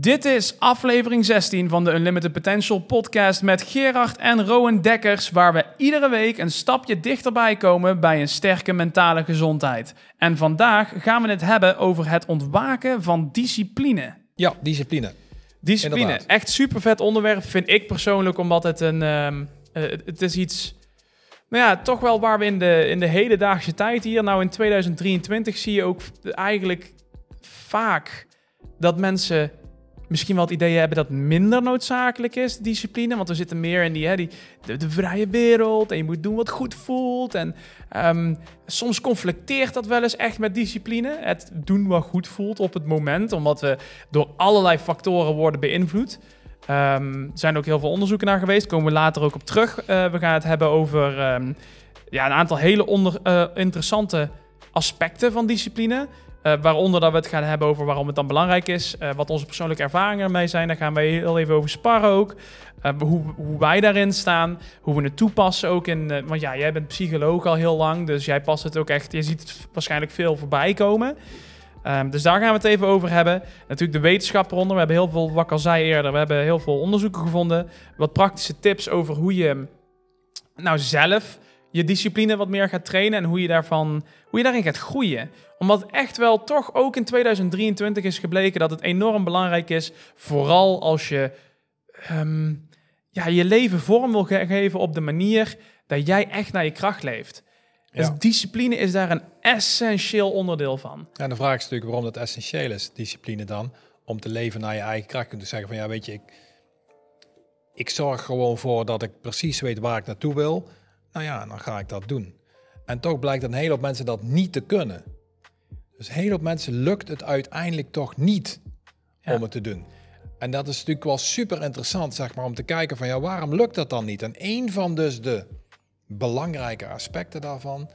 Dit is aflevering 16 van de Unlimited Potential podcast met Gerard en Rowan Dekkers, waar we iedere week een stapje dichterbij komen bij een sterke mentale gezondheid. En vandaag gaan we het hebben over het ontwaken van discipline. Ja, discipline. Discipline, Inderdaad. echt super vet onderwerp vind ik persoonlijk, omdat het een, ehm, eh, het- het is iets, nou ja, toch wel waar we in de, in de hedendaagse tijd hier, nou in 2023 zie je ook eigenlijk vaak dat mensen misschien wel het idee hebben dat minder noodzakelijk is, discipline. Want we zitten meer in die, hè, die de, vrije wereld en je moet doen wat goed voelt. En ehm, soms conflicteert dat wel eens echt met discipline. Het doen wat goed voelt op het moment, omdat we door allerlei factoren worden beïnvloed. Ehm, er zijn ook heel veel onderzoeken naar geweest, komen we later ook op terug. Eh, we gaan het hebben over ehm, ja, een aantal hele onder, eh, interessante aspecten van discipline. Eh, waaronder dat we het gaan hebben over waarom het dan belangrijk is. eh, wat onze persoonlijke ervaringen ermee zijn. Daar gaan we heel even over sparren ook. Eh, hoe, hoe wij daarin staan. Hoe we het toepassen ook in... want ja, jij bent psycholoog al heel lang. Dus jij past het ook echt... Je ziet het waarschijnlijk veel voorbij komen. Ehm, dus daar gaan we het even over hebben. Natuurlijk de wetenschap eronder. We hebben heel veel, wat ik al zei eerder... We hebben heel veel onderzoeken gevonden. Wat praktische tips over hoe je... Nou, zelf je discipline wat meer gaat trainen en hoe je, daarvan, hoe je daarin gaat groeien. Omdat echt wel toch ook in 2023 is gebleken dat het enorm belangrijk is, vooral als je ehm, ja, je leven vorm wil ge- geven op de manier dat jij echt naar je kracht leeft. Dus Ja. discipline is daar een essentieel onderdeel van. En de vraag is natuurlijk waarom dat essentieel is, discipline dan, om te leven naar je eigen kracht. Je kunt zeggen van ja, weet je, ik, ik zorg gewoon voor dat ik precies weet waar ik naartoe wil. Nou ja, dan ga ik dat doen. En toch blijkt een hele hoop mensen dat niet te kunnen. Dus een hele hoop mensen lukt het uiteindelijk toch niet Ja. om het te doen. En dat is natuurlijk wel super interessant, zeg maar, om te kijken van ja, waarom lukt dat dan niet? En een van dus de belangrijke aspecten daarvan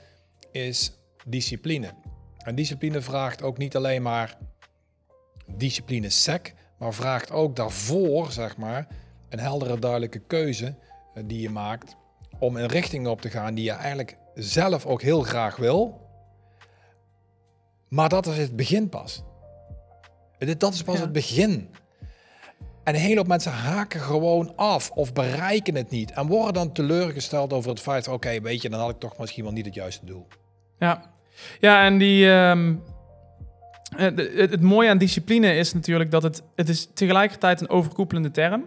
is discipline. En discipline vraagt ook niet alleen maar discipline sec, maar vraagt ook daarvoor, zeg maar, een heldere, duidelijke keuze eh, die je maakt om een richting op te gaan die je eigenlijk zelf ook heel graag wil. Maar dat is het begin pas. Dat is pas Ja. het begin. En een hele hoop mensen haken gewoon af of bereiken het niet. En worden dan teleurgesteld over het feit, oké, weet je, dan had ik toch misschien wel niet het juiste doel. Ja, ja en die, ehm, eh, het, het mooie aan discipline is natuurlijk dat het, het is tegelijkertijd een overkoepelende term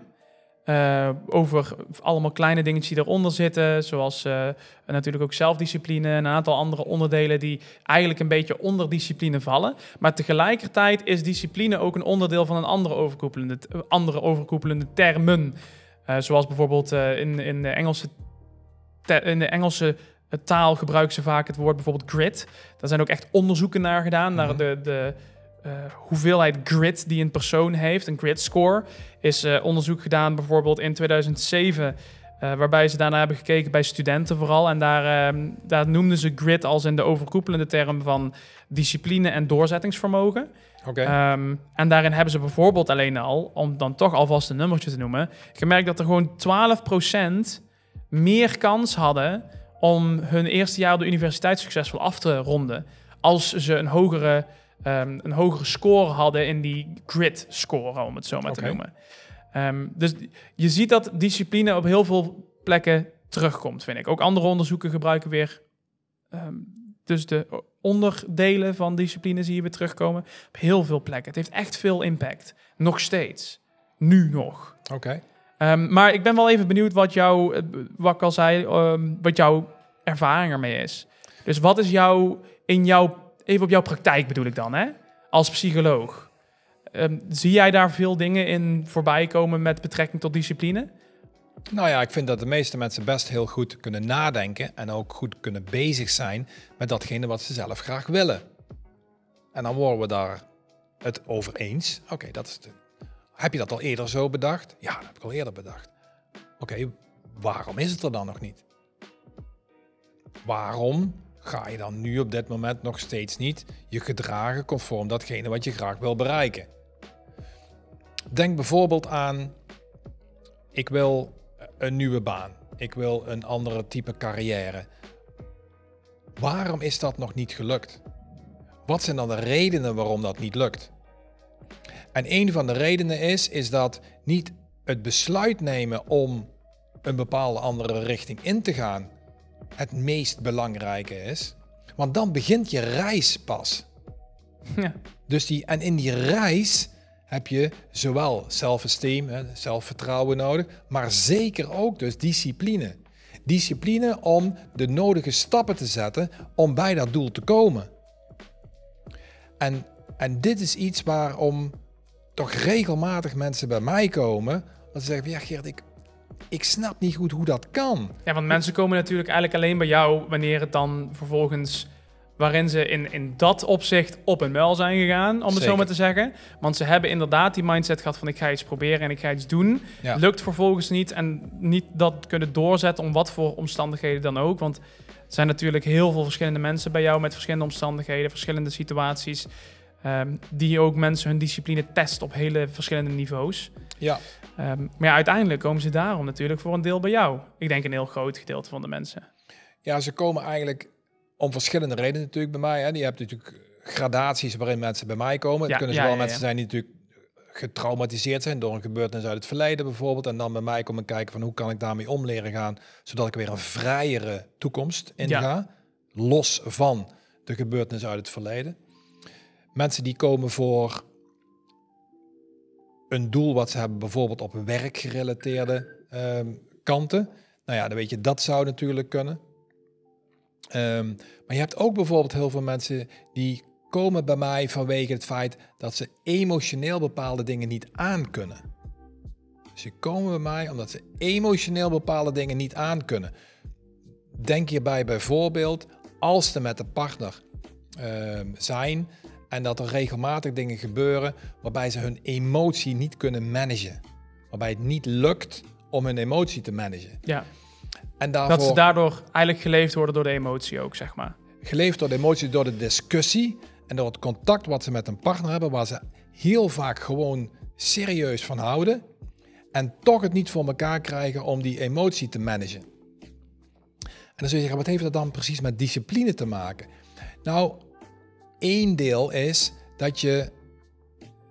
Eh, over allemaal kleine dingetjes die eronder zitten, zoals eh, natuurlijk ook zelfdiscipline en een aantal andere onderdelen die eigenlijk een beetje onder discipline vallen. Maar tegelijkertijd is discipline ook een onderdeel van een andere overkoepelende, andere overkoepelende termen. Eh, zoals bijvoorbeeld in, in de Engelse, in de Engelse taal gebruiken ze vaak het woord bijvoorbeeld grit. Daar zijn ook echt onderzoeken naar gedaan, naar Mhm. de, de eh, hoeveelheid grit die een persoon heeft. Een grit score is eh, onderzoek gedaan bijvoorbeeld in 2007... eh, waarbij ze daarna hebben gekeken bij studenten vooral. En daar, ehm, daar noemden ze grit als in de overkoepelende term van discipline en doorzettingsvermogen. Oké. Ehm, en daarin hebben ze bijvoorbeeld alleen al, om dan toch alvast een nummertje te noemen, gemerkt dat er gewoon 12% meer kans hadden om hun eerste jaar de universiteit succesvol af te ronden. Als ze een hogere, ehm, een hogere score hadden in die grit score, om het zo maar te noemen. Ehm, dus je ziet dat discipline op heel veel plekken terugkomt, vind ik. Ook andere onderzoeken gebruiken weer. ehm, dus de onderdelen van discipline zie je weer terugkomen op heel veel plekken. Het heeft echt veel impact. Nog steeds. Nu nog. Oké. Maar ik ben wel even benieuwd wat jouw, eh, wat ik al zei, wat jouw ervaring ermee is. Dus wat is jouw, in jouw, even op jouw praktijk bedoel ik dan, hè? Als psycholoog. Ehm, zie jij daar veel dingen in voorbij komen met betrekking tot discipline? Nou ja, ik vind dat de meeste mensen best heel goed kunnen nadenken en ook goed kunnen bezig zijn met datgene wat ze zelf graag willen. En dan worden we daar het over eens. Oké, dat is. Heb je dat al eerder zo bedacht? Ja, dat heb ik al eerder bedacht. Oké, waarom is het er dan nog niet? Waarom ga je dan nu op dit moment nog steeds niet je gedragen conform datgene wat je graag wil bereiken? Denk bijvoorbeeld aan, ik wil een nieuwe baan. Ik wil een andere type carrière. Waarom is dat nog niet gelukt? Wat zijn dan de redenen waarom dat niet lukt? En een van de redenen is, is dat niet het besluit nemen om een bepaalde andere richting in te gaan het meest belangrijke is. Want dan begint je reis pas. Ja. Dus die, en in die reis heb je zowel zelfesteem, zelfvertrouwen nodig, maar zeker ook dus discipline. Discipline om de nodige stappen te zetten om bij dat doel te komen. En, en dit is iets waarom toch regelmatig mensen bij mij komen. Dat ze zeggen, ja Geert, ik, ik snap niet goed hoe dat kan. Ja, want mensen komen natuurlijk eigenlijk alleen bij jou wanneer het dan vervolgens waarin ze in, in dat opzicht op een muil zijn gegaan, om het zo maar te zeggen. Want ze hebben inderdaad die mindset gehad van ik ga iets proberen en ik ga iets doen. Ja. Lukt vervolgens niet en niet dat kunnen doorzetten om wat voor omstandigheden dan ook. Want er zijn natuurlijk heel veel verschillende mensen bij jou met verschillende omstandigheden, verschillende situaties. ehm, die ook mensen hun discipline testen op hele verschillende niveaus. Ja, Ehm, maar ja, uiteindelijk komen ze daarom natuurlijk voor een deel bij jou. Ik denk een heel groot gedeelte van de mensen. ja ze komen eigenlijk om verschillende redenen natuurlijk bij mij. Hè. Je hebt natuurlijk gradaties waarin mensen bij mij komen. Het Ja, kunnen ja, zowel ja, ja. mensen zijn die natuurlijk getraumatiseerd zijn door een gebeurtenis uit het verleden bijvoorbeeld. En dan bij mij komen kijken van hoe kan ik daarmee om leren gaan, zodat ik weer een vrijere toekomst inga. Los van de gebeurtenis uit het verleden. Mensen die komen voor een doel wat ze hebben, bijvoorbeeld op werkgerelateerde ehm, kanten. Nou ja, dan weet je, dat zou natuurlijk kunnen. Ehm, maar je hebt ook bijvoorbeeld heel veel mensen die komen bij mij vanwege het feit dat ze emotioneel bepaalde dingen niet aankunnen. Ze komen bij mij omdat ze emotioneel bepaalde dingen niet aankunnen. Denk hierbij bijvoorbeeld als ze met de partner ehm, zijn en dat er regelmatig dingen gebeuren waarbij ze hun emotie niet kunnen managen. Waarbij het niet lukt om hun emotie te managen. Ja, En daarvoor dat ze daardoor eigenlijk geleefd worden door de emotie ook, zeg maar. geleefd door de emotie, door de discussie en door het contact wat ze met een partner hebben, waar ze heel vaak gewoon serieus van houden en toch het niet voor elkaar krijgen om die emotie te managen. En dan zul je zeggen, wat heeft dat dan precies met discipline te maken? Nou, één deel is dat je,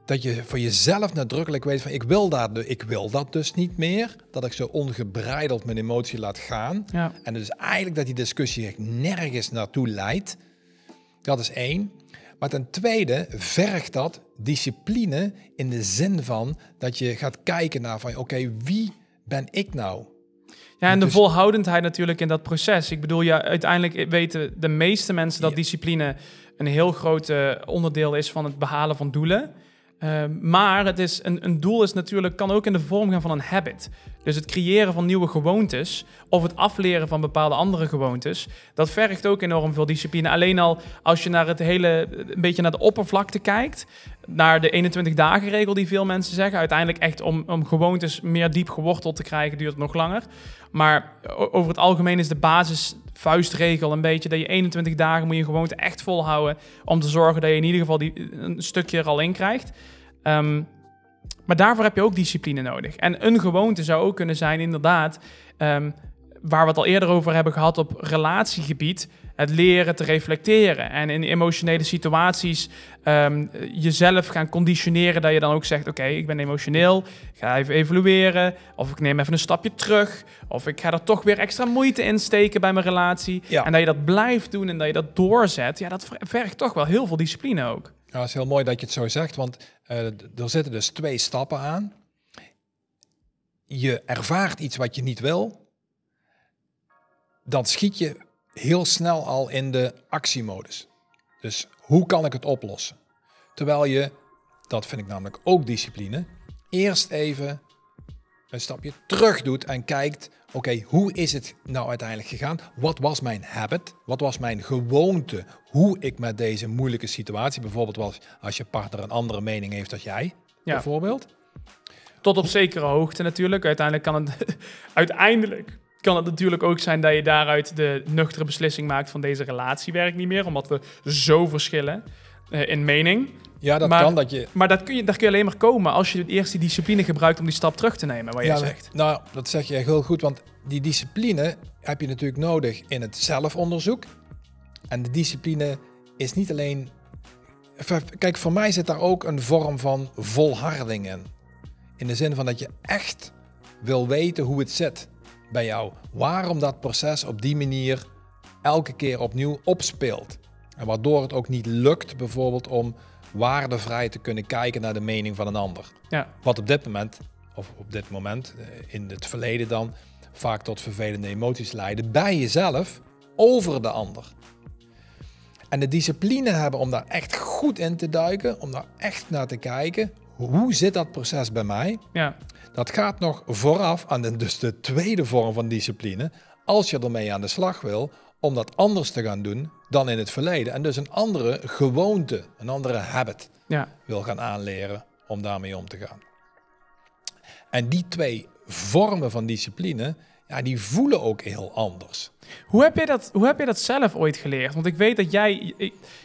dat je voor jezelf nadrukkelijk weet van ik wil, dat, ik wil dat dus niet meer. Dat ik zo ongebreideld mijn emotie laat gaan. Ja, En dus eigenlijk dat die discussie nergens naartoe leidt. Dat is één. Maar ten tweede vergt dat discipline in de zin van dat je gaat kijken naar van oké, wie ben ik nou? Ja en de volhoudendheid natuurlijk in dat proces. Ik bedoel, ja, uiteindelijk weten de meeste mensen dat discipline een heel groot eh, onderdeel is van het behalen van doelen. Ehm, maar het is een, een doel is natuurlijk, kan ook in de vorm gaan van een habit. Dus het creëren van nieuwe gewoontes of het afleren van bepaalde andere gewoontes, dat vergt ook enorm veel discipline. Alleen al als je naar het hele, een beetje naar de oppervlakte kijkt, naar de 21 dagen regel die veel mensen zeggen. Uiteindelijk echt om, om gewoontes meer diep geworteld te krijgen, duurt het nog langer. Maar over het algemeen is de basis vuistregel een beetje dat je 21 dagen moet je gewoonte echt volhouden om te zorgen dat je in ieder geval die, een stukje er al in krijgt. Ehm, maar daarvoor heb je ook discipline nodig. En een gewoonte zou ook kunnen zijn, inderdaad, ehm, waar we het al eerder over hebben gehad op relatiegebied, het leren te reflecteren. En in emotionele situaties ehm, jezelf gaan conditioneren dat je dan ook zegt, oké, ik ben emotioneel, ik ga even evalueren, of ik neem even een stapje terug, of ik ga er toch weer extra moeite in steken bij mijn relatie. Ja. En dat je dat blijft doen en dat je dat doorzet, ja, dat ver- vergt toch wel heel veel discipline ook. Nou, het is heel mooi dat je het zo zegt, want d- er zitten dus twee stappen aan. Je ervaart iets wat je niet wil, dan schiet je heel snel al in de actiemodus. Dus hoe kan ik het oplossen? Terwijl je, dat vind ik namelijk ook discipline, eerst even een stapje terug doet en kijkt, oké, hoe is het nou uiteindelijk gegaan? Wat was mijn habit? Wat was mijn gewoonte? Hoe ik met deze moeilijke situatie, bijvoorbeeld was als je partner een andere mening heeft dan jij, Ja. bijvoorbeeld. Tot op zekere hoogte natuurlijk. Uiteindelijk kan het, uiteindelijk kan het natuurlijk ook zijn dat je daaruit de nuchtere beslissing maakt van deze relatie werkt niet meer, omdat we zo verschillen in mening. Ja, dat Maar- kan dat je. Maar dat kun je, daar kun je alleen maar komen als je eerst die discipline gebruikt om die stap terug te nemen, wat jij Ja, zegt. Nou, dat zeg je heel goed, want die discipline heb je natuurlijk nodig in het zelfonderzoek. En de discipline is niet alleen kijk, voor mij zit daar ook een vorm van volharding in. In de zin van dat je echt wil weten hoe het zit bij jou. Waarom dat proces op die manier elke keer opnieuw opspeelt. En waardoor het ook niet lukt bijvoorbeeld om waardevrij te kunnen kijken naar de mening van een ander. Ja. Wat op dit moment, of op dit moment, eh, in het verleden dan, vaak tot vervelende emoties leiden bij jezelf over de ander. En de discipline hebben om daar echt goed in te duiken, om daar echt naar te kijken. Hoe zit dat proces bij mij? Ja. Dat gaat nog vooraf aan de, dus de tweede vorm van discipline. Als je ermee aan de slag wil, om dat anders te gaan doen dan in het verleden. En dus een andere gewoonte, een andere habit Ja. wil gaan aanleren om daarmee om te gaan. En die twee vormen van discipline, ja, die voelen ook heel anders. Hoe heb, je dat, hoe heb je dat zelf ooit geleerd? Want ik weet dat jij...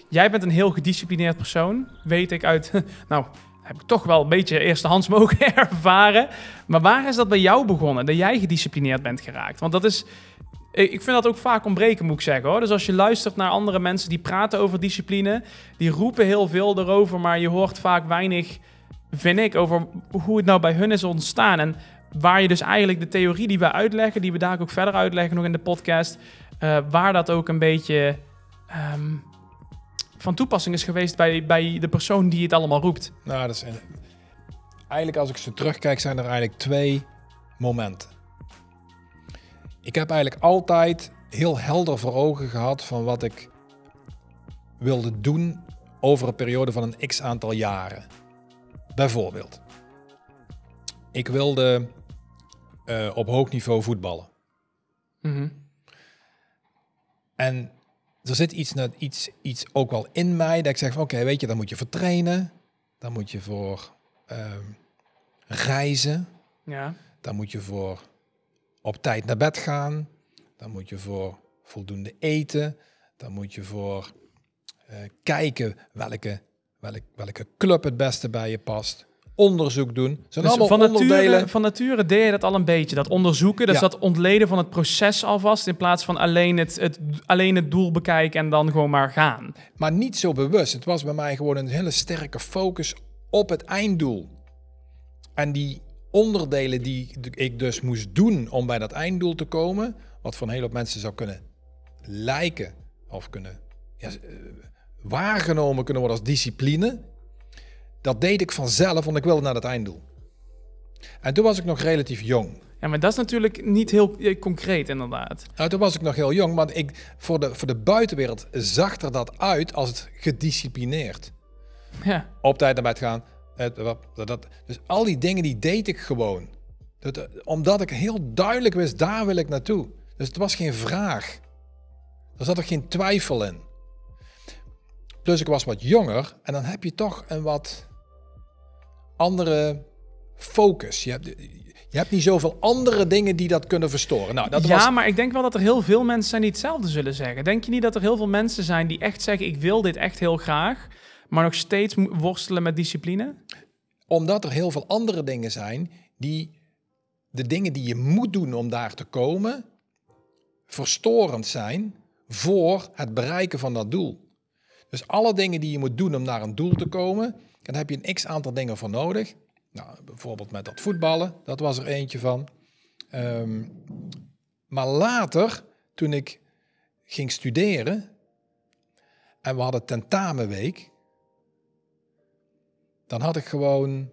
jij bent een heel gedisciplineerd persoon. Weet ik uit... Nou, heb ik toch wel een beetje eerstehands mogen ervaren. Maar waar is dat bij jou begonnen? Dat jij gedisciplineerd bent geraakt? Want dat is... Ik vind dat ook vaak ontbreken, moet ik zeggen. Hoor. Dus als je luistert naar andere mensen die praten over discipline... die roepen heel veel erover, maar je hoort vaak weinig, vind ik... over hoe het nou bij hun is ontstaan. En waar je dus eigenlijk de theorie die we uitleggen... die we daar ook verder uitleggen nog in de podcast... eh, waar dat ook een beetje ehm, van toepassing is geweest bij, bij de persoon die het allemaal roept. Nou, dat is eigenlijk als ik zo terugkijk, zijn er eigenlijk twee momenten. Ik heb eigenlijk altijd heel helder voor ogen gehad van wat ik wilde doen over een periode van een x aantal jaren. Bijvoorbeeld, ik wilde eh, op hoog niveau voetballen. Mhm. En er zit iets, iets, iets ook wel in mij dat ik zeg van oké, weet je, dan moet je voor trainen. Dan moet je voor ehm, reizen. Ja. Dan moet je voor op tijd naar bed gaan. Dan moet je voor voldoende eten. Dan moet je voor eh, kijken welke, welke, welke club het beste bij je past. Onderzoek doen. Zijn Dus allemaal van, nature, van nature deed je dat al een beetje. Dat onderzoeken, dus Ja. dat ontleden van het proces alvast... in plaats van alleen het, het, alleen het doel bekijken en dan gewoon maar gaan. Maar niet zo bewust. Het was bij mij gewoon een hele sterke focus op het einddoel. En die onderdelen die ik dus moest doen om bij dat einddoel te komen, wat voor een hele hoop mensen zou kunnen lijken of kunnen ja, eh, waargenomen kunnen worden als discipline, dat deed ik vanzelf, want ik wilde naar dat einddoel. En toen was ik nog relatief jong. Ja, maar dat is natuurlijk niet heel eh, concreet inderdaad. Nou, toen was ik nog heel jong, maar ik, voor, de, voor de buitenwereld zag er dat uit als het gedisciplineerd. Ja. op tijd naar bed gaan. Het, wat, dat, dat. Dus al die dingen die deed ik gewoon. Dat, omdat ik heel duidelijk wist, daar wil ik naartoe. Dus het was geen vraag. Er zat er geen twijfel in. Plus ik was wat jonger en dan heb je toch een wat andere focus. Je hebt, je hebt niet zoveel andere dingen die dat kunnen verstoren. Nou, dat ja, was, maar ik denk wel dat er heel veel mensen zijn die hetzelfde zullen zeggen. Denk je niet dat er heel veel mensen zijn die echt zeggen... ik wil dit echt heel graag, maar nog steeds worstelen met discipline? Omdat er heel veel andere dingen zijn die de dingen die je moet doen om daar te komen, verstorend zijn voor het bereiken van dat doel. Dus alle dingen die je moet doen om naar een doel te komen, dan heb je een x aantal dingen voor nodig. Nou, bijvoorbeeld met dat voetballen, dat was er eentje van. Ehm, maar later, toen ik ging studeren en we hadden tentamenweek, dan had ik gewoon,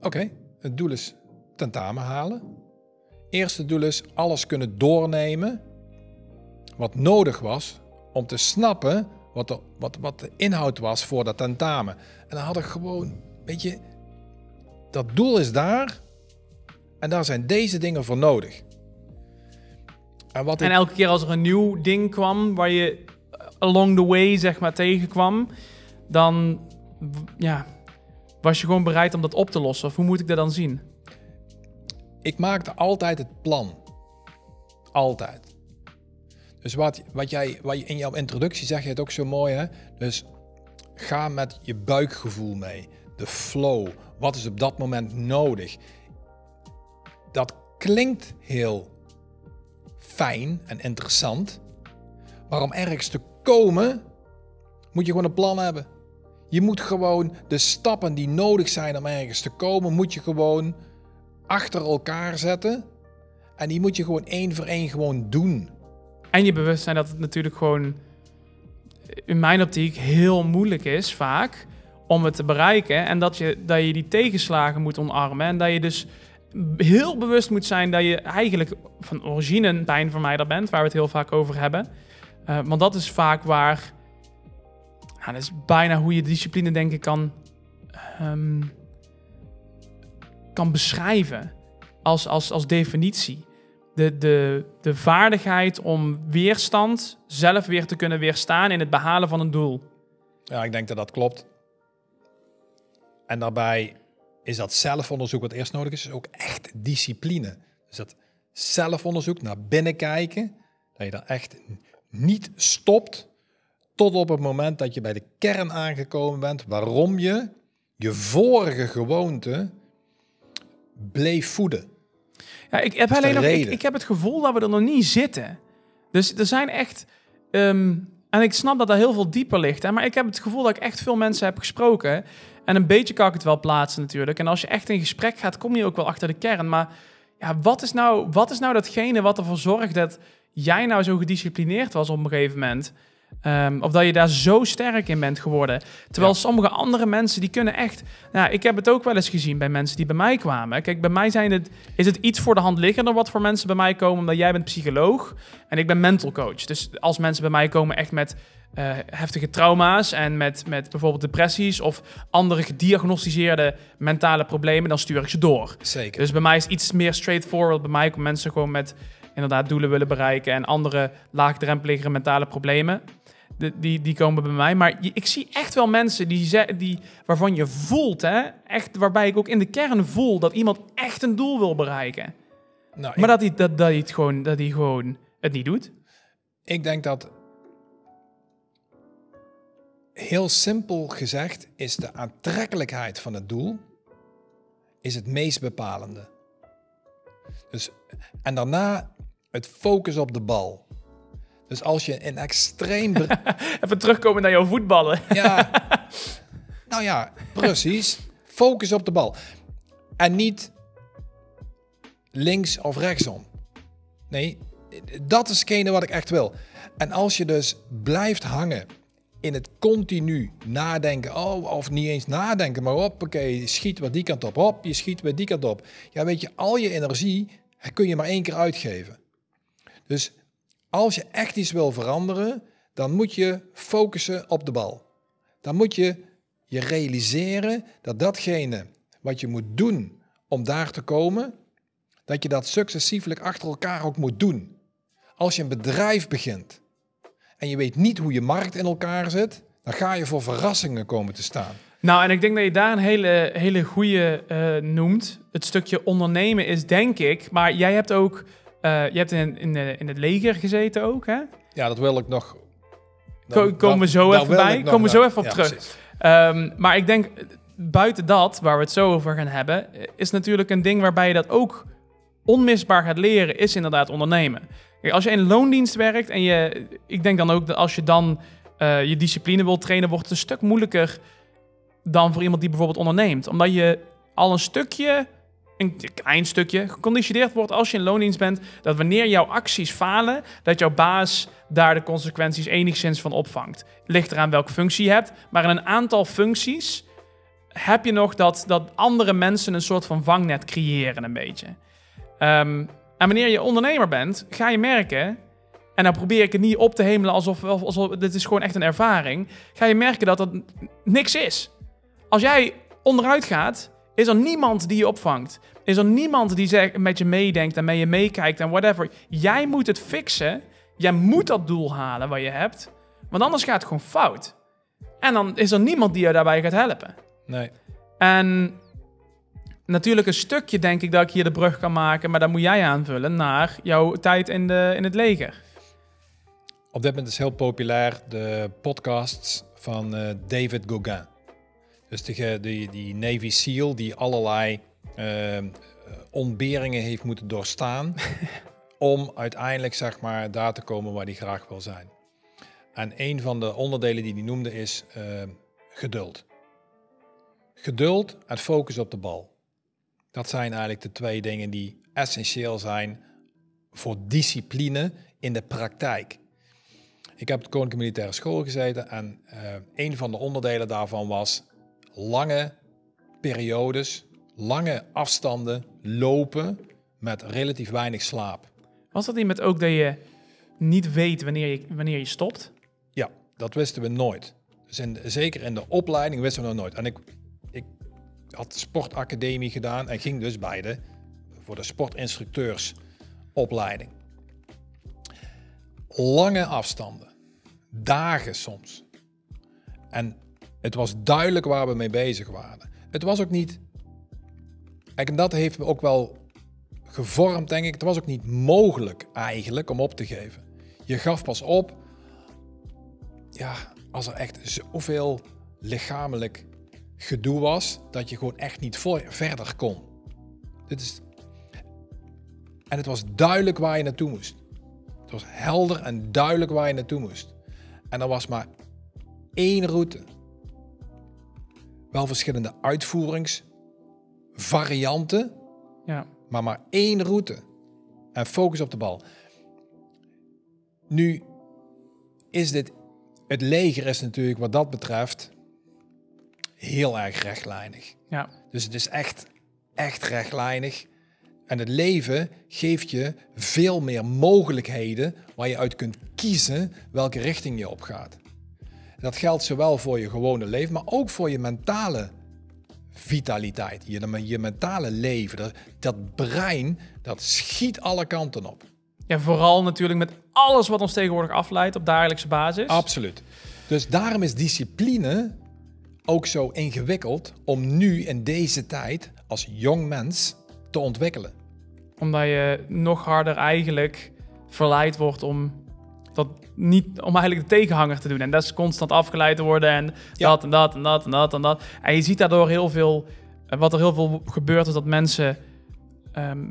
oké, het doel is tentamen halen. Eerste doel is alles kunnen doornemen wat nodig was om te snappen wat de, wat, wat de inhoud was voor dat tentamen. En dan had ik gewoon, weet je, dat doel is daar en daar zijn deze dingen voor nodig. En wat En elke keer als er een nieuw ding kwam waar je along the way zeg maar tegenkwam, dan ja, was je gewoon bereid om dat op te lossen. Of hoe moet ik dat dan zien? ik maakte altijd het plan. Altijd. Dus wat, wat, jij, wat je in jouw introductie zeg je het ook zo mooi, hè? Dus ga met je buikgevoel mee. De flow. Wat is op dat moment nodig? Dat klinkt heel fijn en interessant. Maar om ergens te komen, moet je gewoon een plan hebben. Je moet gewoon de stappen die nodig zijn om ergens te komen, moet je gewoon achter elkaar zetten. En die moet je gewoon één voor één gewoon doen. En je bewustzijn dat het natuurlijk gewoon in mijn optiek heel moeilijk is vaak om het te bereiken. En dat je, dat je die tegenslagen moet omarmen. En dat je dus heel bewust moet zijn dat je eigenlijk van origine een pijnvermijder bent, waar we het heel vaak over hebben. Uh, want dat is vaak waar. Dat is bijna hoe je discipline, denk ik, kan, um, kan beschrijven als, als, als definitie. De, de, de vaardigheid om weerstand zelf weer te kunnen weerstaan in het behalen van een doel. Ja, ik denk dat dat klopt. En daarbij is dat zelfonderzoek wat eerst nodig is, is ook echt discipline. Dus dat zelfonderzoek, naar binnen kijken, dat je dan echt niet stopt tot op het moment dat je bij de kern aangekomen bent, waarom je je vorige gewoonte bleef voeden. Ja, ik heb alleen nog, ik, ik, heb het gevoel dat we er nog niet zitten. Dus er zijn echt, ehm, en ik snap dat dat heel veel dieper ligt, hè, maar ik heb het gevoel dat ik echt veel mensen heb gesproken en een beetje kan ik het wel plaatsen natuurlijk. En als je echt in gesprek gaat, kom je ook wel achter de kern. Maar ja, wat is nou, wat is nou datgene wat ervoor zorgt dat jij nou zo gedisciplineerd was op een gegeven moment? Um, of dat je daar zo sterk in bent geworden. Terwijl sommige andere mensen die kunnen echt. Nou, ik heb het ook wel eens gezien bij mensen die bij mij kwamen. Kijk, bij mij zijn het, is het iets voor de hand liggender wat voor mensen bij mij komen. Omdat jij bent psycholoog en ik ben mental coach. Dus als mensen bij mij komen echt met uh, heftige trauma's en met, met bijvoorbeeld depressies of andere gediagnosticeerde mentale problemen, dan stuur ik ze door. Zeker. Dus bij mij is het iets meer straightforward. Bij mij komen mensen gewoon met inderdaad doelen willen bereiken en andere laagdrempelige mentale problemen. De, die, die komen bij mij. Maar ik zie echt wel mensen die, die, waarvan je voelt, hè, echt, waarbij ik ook in de kern voel dat iemand echt een doel wil bereiken. Nou, maar dat, hij, dat, dat, hij het gewoon, dat hij gewoon het niet doet. Ik denk dat heel simpel gezegd is de aantrekkelijkheid van het doel is het meest bepalende. Dus, en daarna het focus op de bal. Dus als je een extreem... Even terugkomen naar jouw voetballen. ja, nou ja, precies. Focus op de bal. En niet links of rechtsom. Nee, dat is hetgene wat ik echt wil. En als je dus blijft hangen in het continu nadenken, oh, of niet eens nadenken, maar op, oké, schiet wat die kant op, op, je schiet weer die kant op. Ja, weet je, al je energie kun je maar één keer uitgeven. Dus als je echt iets wil veranderen, dan moet je focussen op de bal. Dan moet je je realiseren dat datgene wat je moet doen om daar te komen, dat je dat successieflijk achter elkaar ook moet doen. Als je een bedrijf begint, en je weet niet hoe je markt in elkaar zit, dan ga je voor verrassingen komen te staan. Nou, en ik denk dat je daar een hele, hele goede uh, noemt. Het stukje ondernemen is, denk ik, maar jij hebt ook, uh, je hebt in, in, de, in het leger gezeten ook, hè? Ja, dat wil ik nog. Dan, komen we zo even bij. Komen we zo even op terug. Um, maar ik denk, buiten dat, waar we het zo over gaan hebben, is natuurlijk een ding waarbij je dat ook onmisbaar gaat leren, is inderdaad ondernemen als je in loondienst werkt en je, ik denk dan ook dat als je dan uh, je discipline wilt trainen, wordt het een stuk moeilijker dan voor iemand die bijvoorbeeld onderneemt. Omdat je al een stukje, een klein stukje, geconditioneerd wordt als je in loondienst bent, dat wanneer jouw acties falen, dat jouw baas daar de consequenties enigszins van opvangt. Ligt eraan welke functie je hebt, maar in een aantal functies heb je nog dat, dat andere mensen een soort van vangnet creëren een beetje. Um, en wanneer je ondernemer bent, ga je merken, en dan probeer ik het niet op te hemelen alsof, alsof dit is gewoon echt een ervaring, ga je merken dat het niks is. Als jij onderuit gaat, is er niemand die je opvangt. Is er niemand die met je meedenkt en met je meekijkt en whatever. Jij moet het fixen. Jij moet dat doel halen wat je hebt. Want anders gaat het gewoon fout. En dan is er niemand die je daarbij gaat helpen. Nee. En natuurlijk een stukje denk ik dat ik hier de brug kan maken, maar dat moet jij aanvullen naar jouw tijd in, de, in het leger. Op dit moment is heel populair de podcasts van uh, David Gauguin. Dus de, die, die Navy SEAL die allerlei uh, ontberingen heeft moeten doorstaan om uiteindelijk zeg maar daar te komen waar hij graag wil zijn. En een van de onderdelen die hij noemde is uh, geduld. Geduld en focus op de bal. Dat zijn eigenlijk de twee dingen die essentieel zijn voor discipline in de praktijk. Ik heb op de Koninklijke Militaire School gezeten en uh, een van de onderdelen daarvan was lange periodes, lange afstanden lopen met relatief weinig slaap. Was dat niet met ook dat je niet weet wanneer je, wanneer je stopt? Ja, dat wisten we nooit. Dus in, zeker in de opleiding wisten we nooit. En ik, ik had sportacademie gedaan en ging dus bij de, voor de sportinstructeursopleiding. Lange afstanden, dagen soms. En het was duidelijk waar we mee bezig waren. Het was ook niet. En dat heeft me ook wel gevormd, denk ik. Het was ook niet mogelijk eigenlijk om op te geven. Je gaf pas op. Ja, als er echt zoveel lichamelijk gedoe was, dat je gewoon echt niet voor, verder kon. Dit is. En het was duidelijk waar je naartoe moest. Het was helder en duidelijk waar je naartoe moest. En er was maar één route. Wel verschillende uitvoeringsvarianten, Ja. maar maar één route. En focus op de bal. Nu is dit, het leger is natuurlijk wat dat betreft heel erg rechtlijnig. Ja. Dus het is echt, echt rechtlijnig. En het leven geeft je veel meer mogelijkheden waar je uit kunt kiezen welke richting je op gaat. Dat geldt zowel voor je gewone leven, maar ook voor je mentale vitaliteit, je, je mentale leven. Dat, dat brein, dat schiet alle kanten op. ja, vooral natuurlijk met alles wat ons tegenwoordig afleidt op dagelijkse basis. Absoluut. Dus daarom is discipline ook zo ingewikkeld om nu in deze tijd als jong mens te ontwikkelen. Omdat je nog harder eigenlijk verleid wordt om dat niet om eigenlijk de tegenhanger te doen. En dat is constant afgeleid te worden en Ja. dat en dat en dat en dat en dat. En je ziet daardoor heel veel, eh, wat er heel veel gebeurt, is dat mensen ehm,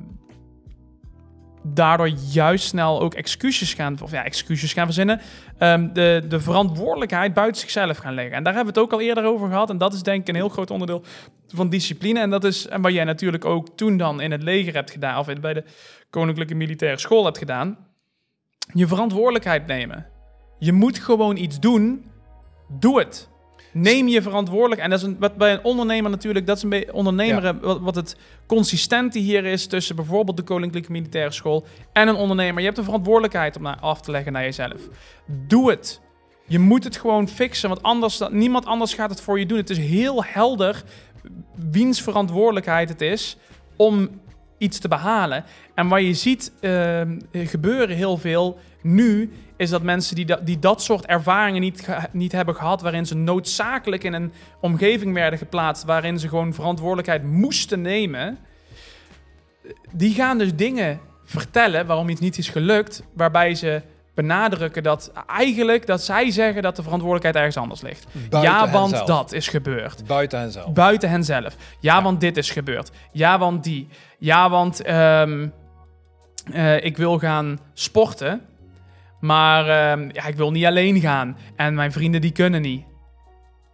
daardoor juist snel ook excuses gaan, of ja, excuses gaan verzinnen, ehm, de, de verantwoordelijkheid buiten zichzelf gaan leggen. En daar hebben we het ook al eerder over gehad. En dat is denk ik een heel groot onderdeel van discipline. En dat is en wat jij natuurlijk ook toen dan in het leger hebt gedaan, of bij de Koninklijke Militaire School hebt gedaan. Je verantwoordelijkheid nemen. Je moet gewoon iets doen. Doe het. Neem je verantwoordelijk. En dat is een, wat bij een ondernemer natuurlijk, dat is een beetje ondernemer, Ja. wat, wat het consistente hier is tussen bijvoorbeeld de Koninklijke Militaire School en een ondernemer. Je hebt een verantwoordelijkheid om naar, af te leggen naar jezelf. Doe het. Je moet het gewoon fixen, want anders, niemand anders gaat het voor je doen. Het is heel helder wiens verantwoordelijkheid het is om iets te behalen. En wat je ziet eh, gebeuren heel veel nu, is dat mensen die, die dat soort ervaringen niet, niet hebben gehad, waarin ze noodzakelijk in een omgeving werden geplaatst, waarin ze gewoon verantwoordelijkheid moesten nemen, die gaan dus dingen vertellen waarom iets niet is gelukt, waarbij ze benadrukken dat eigenlijk dat zij zeggen dat de verantwoordelijkheid ergens anders ligt. Buiten ja, want henzelf. dat is gebeurd. Buiten henzelf. Buiten henzelf. Ja, Ja. want dit is gebeurd. Ja, want die. Ja, want ehm, eh, ik wil gaan sporten. Maar ehm, ja, ik wil niet alleen gaan. En mijn vrienden die kunnen niet.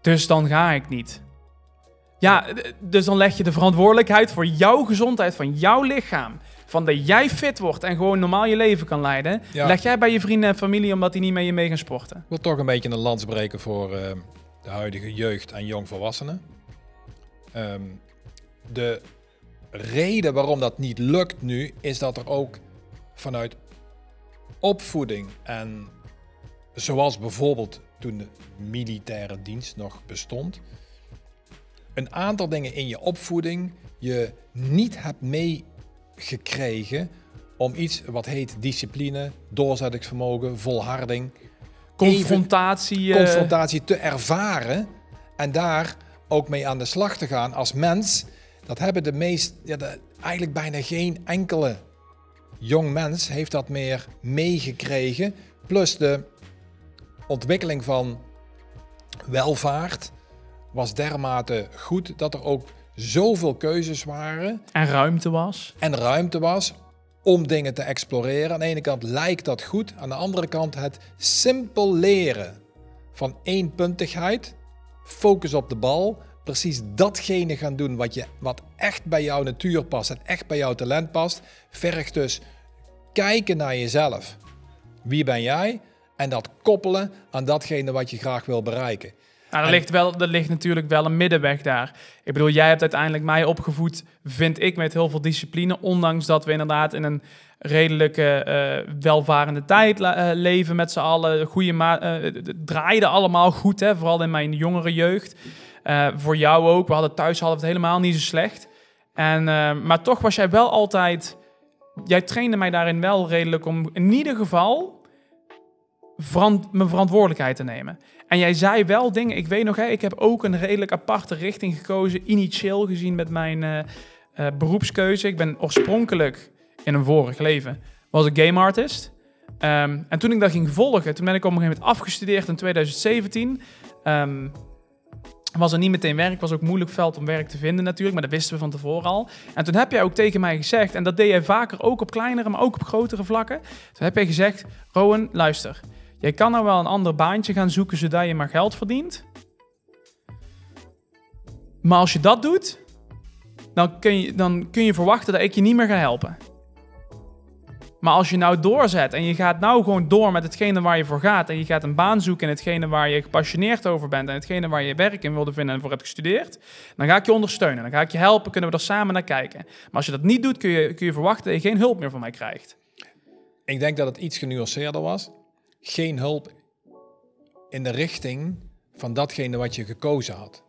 Dus dan ga ik niet. Ja, dus dan leg je de verantwoordelijkheid voor jouw gezondheid, van jouw lichaam. Van dat jij fit wordt en gewoon normaal je leven kan leiden. Ja. Leg jij bij je vrienden en familie omdat die niet met je mee gaan sporten. Ik wil toch een beetje een lans breken voor eh, de huidige jeugd en jongvolwassenen. Ehm, de reden waarom dat niet lukt nu, is dat er ook vanuit opvoeding en zoals bijvoorbeeld toen de militaire dienst nog bestond, een aantal dingen in je opvoeding je niet hebt meegekregen om iets wat heet discipline, doorzettingsvermogen, volharding, Confrontatie. eh, confrontatie te ervaren en daar ook mee aan de slag te gaan als mens, dat hebben de meest, ja, de- eigenlijk bijna geen enkele jong mens heeft dat meer meegekregen. Plus de ontwikkeling van welvaart was dermate goed dat er ook zoveel keuzes waren en ruimte was. en ruimte was om dingen te exploreren. Aan de ene kant lijkt dat goed, aan de andere kant het simpel leren van eenpuntigheid, focus op de bal. Precies datgene gaan doen wat, je, wat echt bij jouw natuur past en echt bij jouw talent past. Vergt dus kijken naar jezelf. Wie ben jij? En dat koppelen aan datgene wat je graag wil bereiken. Nou, er, ligt wel, er ligt natuurlijk wel een middenweg daar. Ik bedoel, jij hebt uiteindelijk mij opgevoed, vind ik, met heel veel discipline. Ondanks dat we inderdaad in een redelijke, eh, welvarende tijd eh, leven met z'n allen. Goede ma- eh, het draaide allemaal goed, hè? vooral in mijn jongere jeugd. Voor jou ook. We hadden thuis hadden we het helemaal niet zo slecht. En, maar toch was jij wel altijd... Jij trainde mij daarin wel redelijk om in ieder geval verant- mijn verantwoordelijkheid te nemen. En jij zei wel dingen. Ik weet nog, hè, ik heb ook een redelijk aparte richting gekozen. Initieel gezien met mijn eh, eh, beroepskeuze. Ik ben oorspronkelijk in een vorig leven was ik game artist. Ehm, en toen ik dat ging volgen, toen ben ik op een gegeven moment afgestudeerd in 2017. Ehm, was er niet meteen werk, was ook moeilijk veld om werk te vinden natuurlijk, maar dat wisten we van tevoren al. En toen heb jij ook tegen mij gezegd, en dat deed jij vaker ook op kleinere, maar ook op grotere vlakken. Toen heb jij gezegd, Rowan, luister, jij kan nou wel een ander baantje gaan zoeken zodat je maar geld verdient. Maar als je dat doet, dan kun je, dan kun je verwachten dat ik je niet meer ga helpen. Maar als je nou doorzet en je gaat nou gewoon door met hetgene waar je voor gaat en je gaat een baan zoeken in hetgene waar je gepassioneerd over bent en hetgene waar je werk in wilde vinden en voor hebt gestudeerd, dan ga ik je ondersteunen. Dan ga ik je helpen, kunnen we er samen naar kijken. Maar als je dat niet doet, kun je, kun je verwachten dat je geen hulp meer van mij krijgt. Ik denk dat het iets genuanceerder was. Geen hulp in de richting van datgene wat je gekozen had.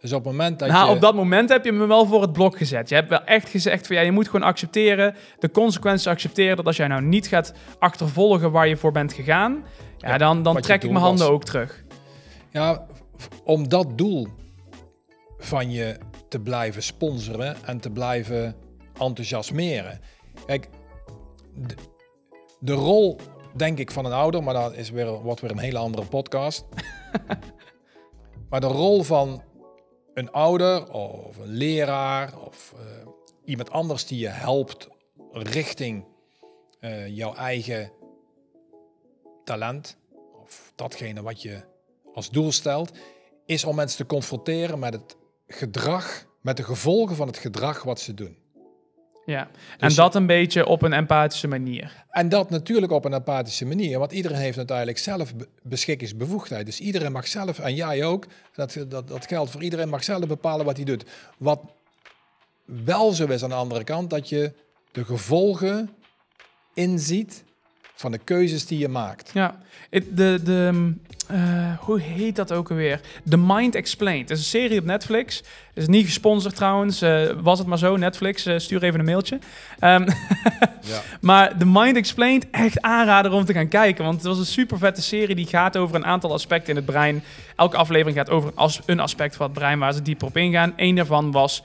Dus op het moment dat nou, je... op dat moment heb je me wel voor het blok gezet. Je hebt wel echt gezegd van ja, je moet gewoon accepteren, de consequenties accepteren dat als jij nou niet gaat achtervolgen waar je voor bent gegaan, ja, Ja, dan, dan trek ik mijn handen was. ook terug. Ja, om dat doel van je te blijven sponsoren en te blijven enthousiasmeren. Kijk, de, de rol, denk ik, van een ouder, maar dat is weer, wordt weer een hele andere podcast. maar de rol van een ouder of een leraar of eh, iemand anders die je helpt richting eh, jouw eigen talent of datgene wat je als doel stelt, is om mensen te confronteren met het gedrag, met de gevolgen van het gedrag wat ze doen. Ja. en Dus- dat een beetje op een empathische manier. En dat natuurlijk op een empathische manier, want iedereen heeft uiteindelijk zelf be- beschikkingsbevoegdheid. Dus iedereen mag zelf, en jij ook, dat, dat, dat geldt voor iedereen, mag zelf bepalen wat hij doet. Wat wel zo is aan de andere kant, dat je de gevolgen inziet van de keuzes die je maakt. Ja, het- de, de, mm, eh, hoe heet dat ook alweer? The Mind Explained. Het is een serie op Netflix. is niet gesponsord trouwens. Eh, was het maar zo, Netflix, eh, stuur even een mailtje. Ehm, Ja. maar The Mind Explained, echt aanrader om te gaan kijken. Want het was een super vette serie die gaat over een aantal aspecten in het brein. Elke aflevering gaat over een, as- een aspect van het brein waar ze dieper op ingaan. Eén daarvan was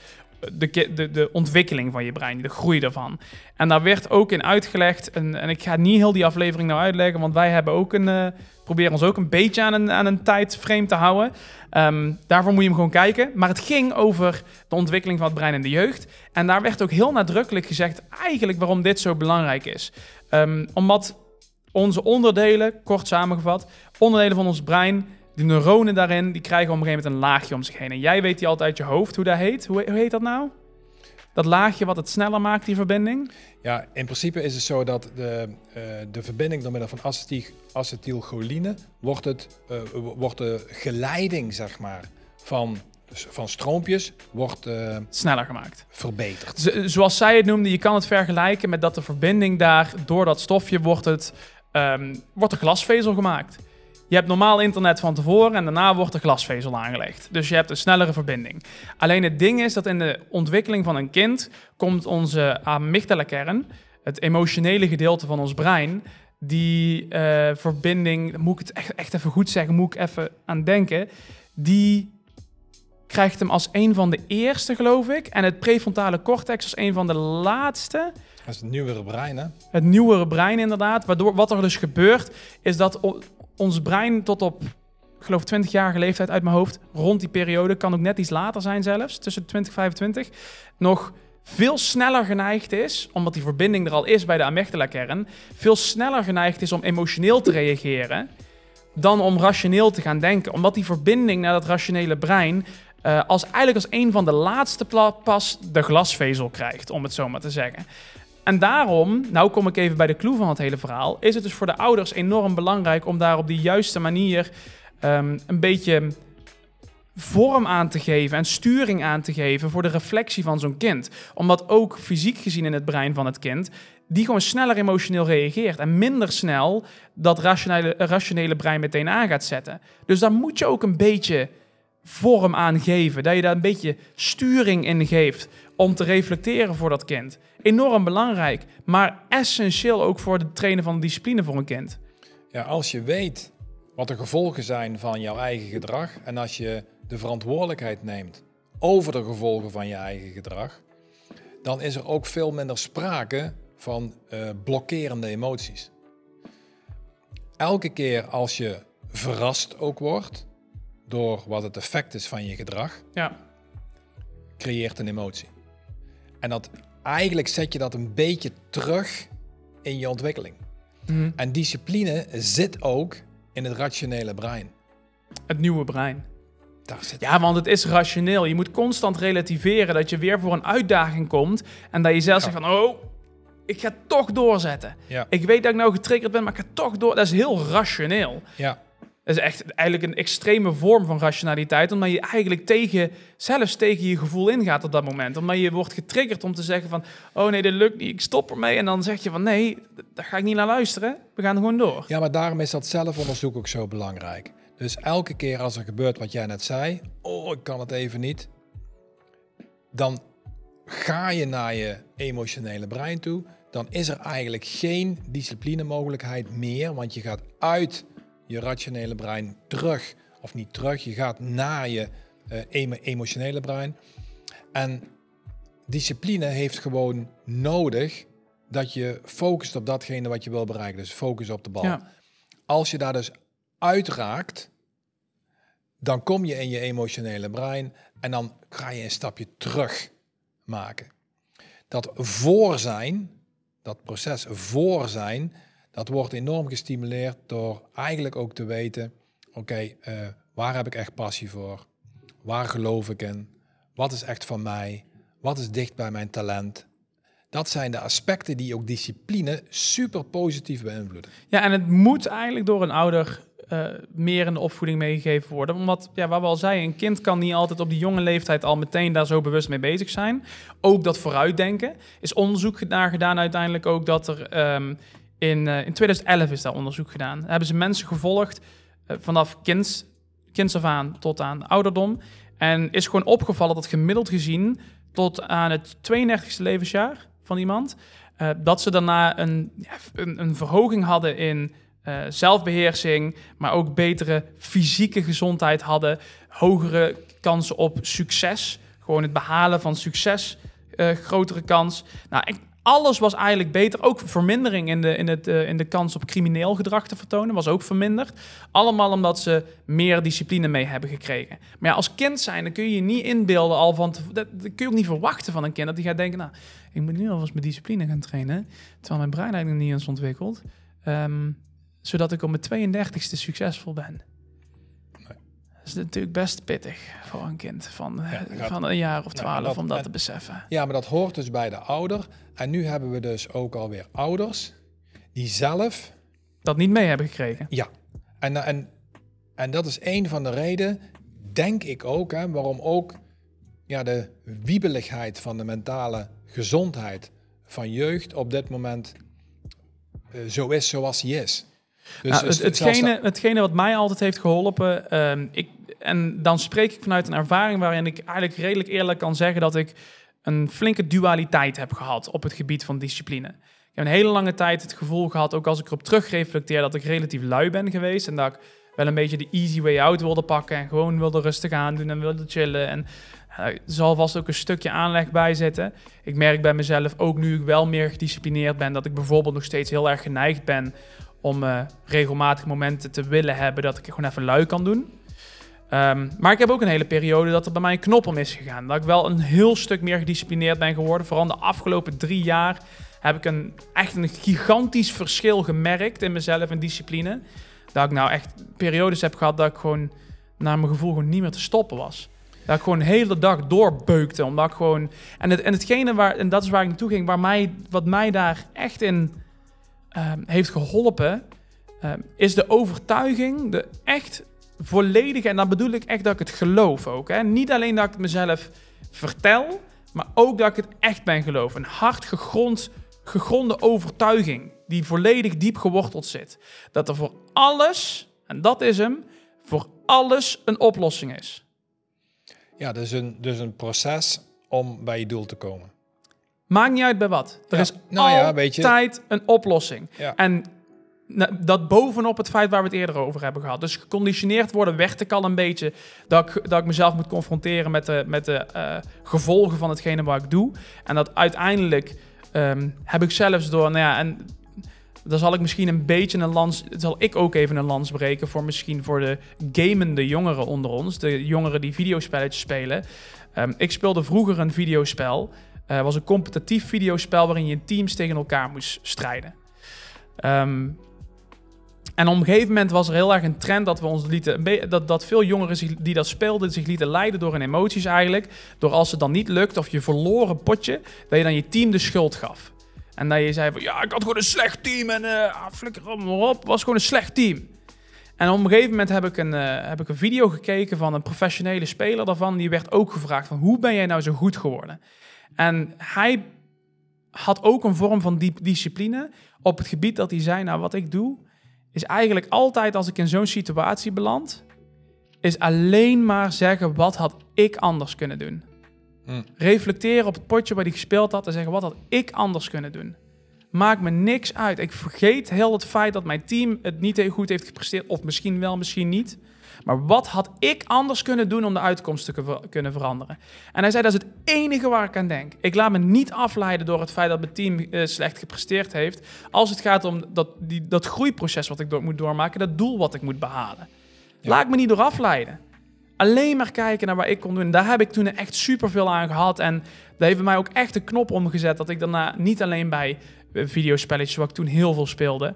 de, de, de ontwikkeling van je brein, de groei daarvan. En daar werd ook in uitgelegd, en, en ik ga niet heel die aflevering nou uitleggen, want wij hebben ook een, eh, proberen ons ook een beetje aan een, aan een tijdframe te houden. Ehm, daarvoor moet je hem gewoon kijken. Maar het ging over de ontwikkeling van het brein in de jeugd. En daar werd ook heel nadrukkelijk gezegd eigenlijk waarom dit zo belangrijk is. Ehm, omdat onze onderdelen, kort samengevat, onderdelen van ons brein, die neuronen daarin, die krijgen op een gegeven moment een laagje om zich heen. En jij weet die altijd uit je hoofd hoe dat heet. Hoe, hoe heet dat nou? Dat laagje wat het sneller maakt, die verbinding? Ja, in principe is het zo dat de, eh, de verbinding door middel van acetyl, acetylcholine wordt, het, eh, wordt de geleiding zeg maar, van, van stroompjes wordt, eh, Sneller gemaakt. verbeterd. Z- zoals zij het noemde, je kan het vergelijken met dat de verbinding daar, door dat stofje, wordt, het, ehm, wordt er glasvezel gemaakt. Je hebt normaal internet van tevoren en daarna wordt er glasvezel aangelegd. Dus je hebt een snellere verbinding. Alleen het ding is dat in de ontwikkeling van een kind komt onze amygdala-kern, het emotionele gedeelte van ons brein, die eh, verbinding, moet ik het echt, echt even goed zeggen, moet ik even aan denken, die krijgt hem als een van de eerste, geloof ik. En het prefrontale cortex als een van de laatste. Dat is het nieuwere brein, hè? Het nieuwere brein inderdaad. Waardoor wat er dus gebeurt, is dat ons brein tot op, ik geloof 20-jarige leeftijd uit mijn hoofd, rond die periode, kan ook net iets later zijn zelfs, tussen 20 en 25, nog veel sneller geneigd is, omdat die verbinding er al is bij de amygdala-kern, veel sneller geneigd is om emotioneel te reageren. dan om rationeel te gaan denken. Omdat die verbinding naar dat rationele brein eh, als eigenlijk als een van de laatste pas de glasvezel krijgt, om het zo maar te zeggen. En daarom, nou kom ik even bij de clue van het hele verhaal, is het dus voor de ouders enorm belangrijk om daar op de juiste manier ehm, een beetje vorm aan te geven en sturing aan te geven voor de reflectie van zo'n kind. Omdat ook fysiek gezien in het brein van het kind, die gewoon sneller emotioneel reageert en minder snel dat rationele, rationele brein meteen aan gaat zetten. Dus daar moet je ook een beetje vorm aan geven, dat je daar een beetje sturing in geeft om te reflecteren voor dat kind. Enorm belangrijk, maar essentieel ook voor het trainen van discipline voor een kind. Ja, als je weet wat de gevolgen zijn van jouw eigen gedrag en als je de verantwoordelijkheid neemt over de gevolgen van je eigen gedrag, dan is er ook veel minder sprake van eh, blokkerende emoties. Elke keer als je verrast ook wordt door wat het effect is van je gedrag, Ja, creëert een emotie. En dat eigenlijk zet je dat een beetje terug in je ontwikkeling. Mhm. En discipline zit ook in het rationele brein. het nieuwe brein. Daar zit Ja, want het is rationeel. Je moet constant relativeren dat je weer voor een uitdaging komt en dat je zelf Ja. zegt van, oh, ik ga toch doorzetten. Ja. Ik weet dat ik nou getriggerd ben, maar ik ga toch door. Dat is heel rationeel. Ja, Is echt eigenlijk een extreme vorm van rationaliteit, omdat je eigenlijk tegen, zelfs tegen je gevoel ingaat op dat moment. Omdat je wordt getriggerd om te zeggen van, oh nee, dit lukt niet, ik stop ermee. En dan zeg je van, nee, daar ga ik niet naar luisteren. We gaan gewoon door. ja, maar daarom is dat zelfonderzoek ook zo belangrijk. Dus elke keer als er gebeurt wat jij net zei, oh, ik kan het even niet, dan ga je naar je emotionele brein toe. Dan is er eigenlijk geen discipline mogelijkheid meer, want je gaat uit je rationele brein terug, of niet terug, je gaat naar je eh, emo- emotionele brein. En discipline heeft gewoon nodig dat je focust op datgene wat je wil bereiken. Dus focus op de bal. Ja. Als je daar dus uitraakt, dan kom je in je emotionele brein en dan ga je een stapje terug maken. Dat voor zijn, dat proces voor zijn, dat wordt enorm gestimuleerd door eigenlijk ook te weten, oké, eh, waar heb ik echt passie voor? Waar geloof ik in? Wat is echt van mij? Wat is dicht bij mijn talent? Dat zijn de aspecten die ook discipline super positief beïnvloeden. Ja, en het moet eigenlijk door een ouder eh, meer in de opvoeding meegegeven worden. Omdat, ja, wat we al zeiden, een kind kan niet altijd op die jonge leeftijd al meteen daar zo bewust mee bezig zijn. Ook dat vooruitdenken. Is onderzoek naar gedaan uiteindelijk ook dat er ehm, in, eh, in 2011 is daar onderzoek gedaan. Daar hebben ze mensen gevolgd eh, vanaf kinds, kinds af aan tot aan ouderdom. En is gewoon opgevallen dat gemiddeld gezien tot aan het 32e levensjaar van iemand, eh, dat ze daarna een, een, een verhoging hadden in eh, zelfbeheersing, maar ook betere fysieke gezondheid hadden, hogere kansen op succes, gewoon het behalen van succes, grotere kans. Nou, ik- alles was eigenlijk beter. Ook vermindering in de, in, het, eh, in de kans op crimineel gedrag te vertonen was ook verminderd. Allemaal omdat ze meer discipline mee hebben gekregen. Maar ja, als kind zijn, dan kun je je niet inbeelden al van... Dat, kun je ook niet verwachten van een kind. Dat hij gaat denken, nou, ik moet nu alvast mijn discipline gaan trainen. Terwijl mijn brein eigenlijk niet eens ontwikkeld. Ehm, zodat ik op mijn 32e succesvol ben. Is natuurlijk best pittig voor een kind van, eh, Ja, van een jaar of Nou, twaalf dat- om dat en- te beseffen. Ja, maar dat hoort dus bij de ouder. En nu hebben we dus ook alweer ouders die zelf Dat niet mee hebben gekregen. Ja, en, en, en dat is een van de redenen, denk ik ook, hè, waarom ook ja, de wiebeligheid van de mentale gezondheid van jeugd op dit moment eh, zo is zoals die is. Dus, Nou, het, hetgene, hetgene wat mij altijd heeft geholpen, ehm, ik, en dan spreek ik vanuit een ervaring waarin ik eigenlijk redelijk eerlijk kan zeggen dat ik een flinke dualiteit heb gehad op het gebied van discipline. Ik heb een hele lange tijd het gevoel gehad, ook als ik erop terugreflecteer, dat ik relatief lui ben geweest en dat ik wel een beetje de easy way out wilde pakken en gewoon wilde rustig aan doen en wilde chillen. En eh, er zal vast ook een stukje aanleg bij zitten. Ik merk bij mezelf ook nu ik wel meer gedisciplineerd ben, dat ik bijvoorbeeld nog steeds heel erg geneigd ben om eh, regelmatig momenten te willen hebben dat ik gewoon even lui kan doen. Ehm, maar ik heb ook een hele periode dat er bij mij een knop om is gegaan. Dat ik wel een heel stuk meer gedisciplineerd ben geworden. Vooral de afgelopen drie jaar heb ik een, echt een gigantisch verschil gemerkt in mezelf en discipline. Dat ik nou echt periodes heb gehad dat ik gewoon naar mijn gevoel gewoon niet meer te stoppen was. Dat ik gewoon de hele dag doorbeukte. Omdat ik gewoon. En, het, en hetgene waar. En dat is waar ik naartoe ging. Waar mij, wat mij daar echt in ehm, heeft geholpen. ehm, is de overtuiging. De echt volledige. En dan bedoel ik echt dat ik het geloof ook. Hè? Niet alleen dat ik het mezelf vertel. Maar ook dat ik het echt ben geloof. Een hard gegrond, gegronde overtuiging. Die volledig diep geworteld zit. Dat er voor alles. En dat is hem. Voor alles een oplossing is. Ja, dus een, dus een proces om bij je doel te komen. Maakt niet uit bij wat. Er Ja, is nou ja, weet je. altijd een oplossing. Ja. En dat bovenop het feit waar we het eerder over hebben gehad. Dus geconditioneerd worden werd ik al een beetje dat ik, dat ik mezelf moet confronteren met de, met de eh, gevolgen van hetgene wat ik doe. En dat uiteindelijk ehm, heb ik zelfs door, nou ja, en dan zal ik misschien een beetje een lans, zal ik ook even een lans breken voor misschien voor de gamende jongeren onder ons, de jongeren die videospelletjes spelen. Ehm, ik speelde vroeger een videospel. Het was een competitief videospel waarin je in teams tegen elkaar moest strijden. Ehm, en op een gegeven moment was er heel erg een trend dat we ons lieten, dat, dat veel jongeren die dat speelden zich lieten leiden door hun emoties eigenlijk. Door als het dan niet lukt of je verloren potje, dat je dan je team de schuld gaf. En dat je zei van ja, ik had gewoon een slecht team en ah, flikker op, was gewoon een slecht team. En op een gegeven moment heb ik, een, eh, heb ik een video gekeken van een professionele speler daarvan. Die werd ook gevraagd van hoe ben jij nou zo goed geworden? En hij had ook een vorm van diep discipline op het gebied dat hij zei, nou wat ik doe, is eigenlijk altijd als ik in zo'n situatie beland, is alleen maar zeggen wat had ik anders kunnen doen. Hm. Reflecteren op het potje waar hij gespeeld had en zeggen wat had ik anders kunnen doen. Maakt me niks uit. Ik vergeet heel het feit dat mijn team het niet heel goed heeft gepresteerd, of misschien wel, misschien niet. Maar wat had ik anders kunnen doen om de uitkomst te kunnen veranderen? En hij zei, dat is het enige waar ik aan denk. Ik laat me niet afleiden door het feit dat mijn team eh, slecht gepresteerd heeft. Als het gaat om dat, die, dat groeiproces wat ik door, moet doormaken, dat doel wat ik moet behalen. Ja. Laat ik me niet door afleiden. Alleen maar kijken naar wat ik kon doen. Daar heb ik toen echt superveel aan gehad. En dat heeft bij mij ook echt een knop omgezet. Dat ik daarna niet alleen bij eh, videospelletjes, wat ik toen heel veel speelde.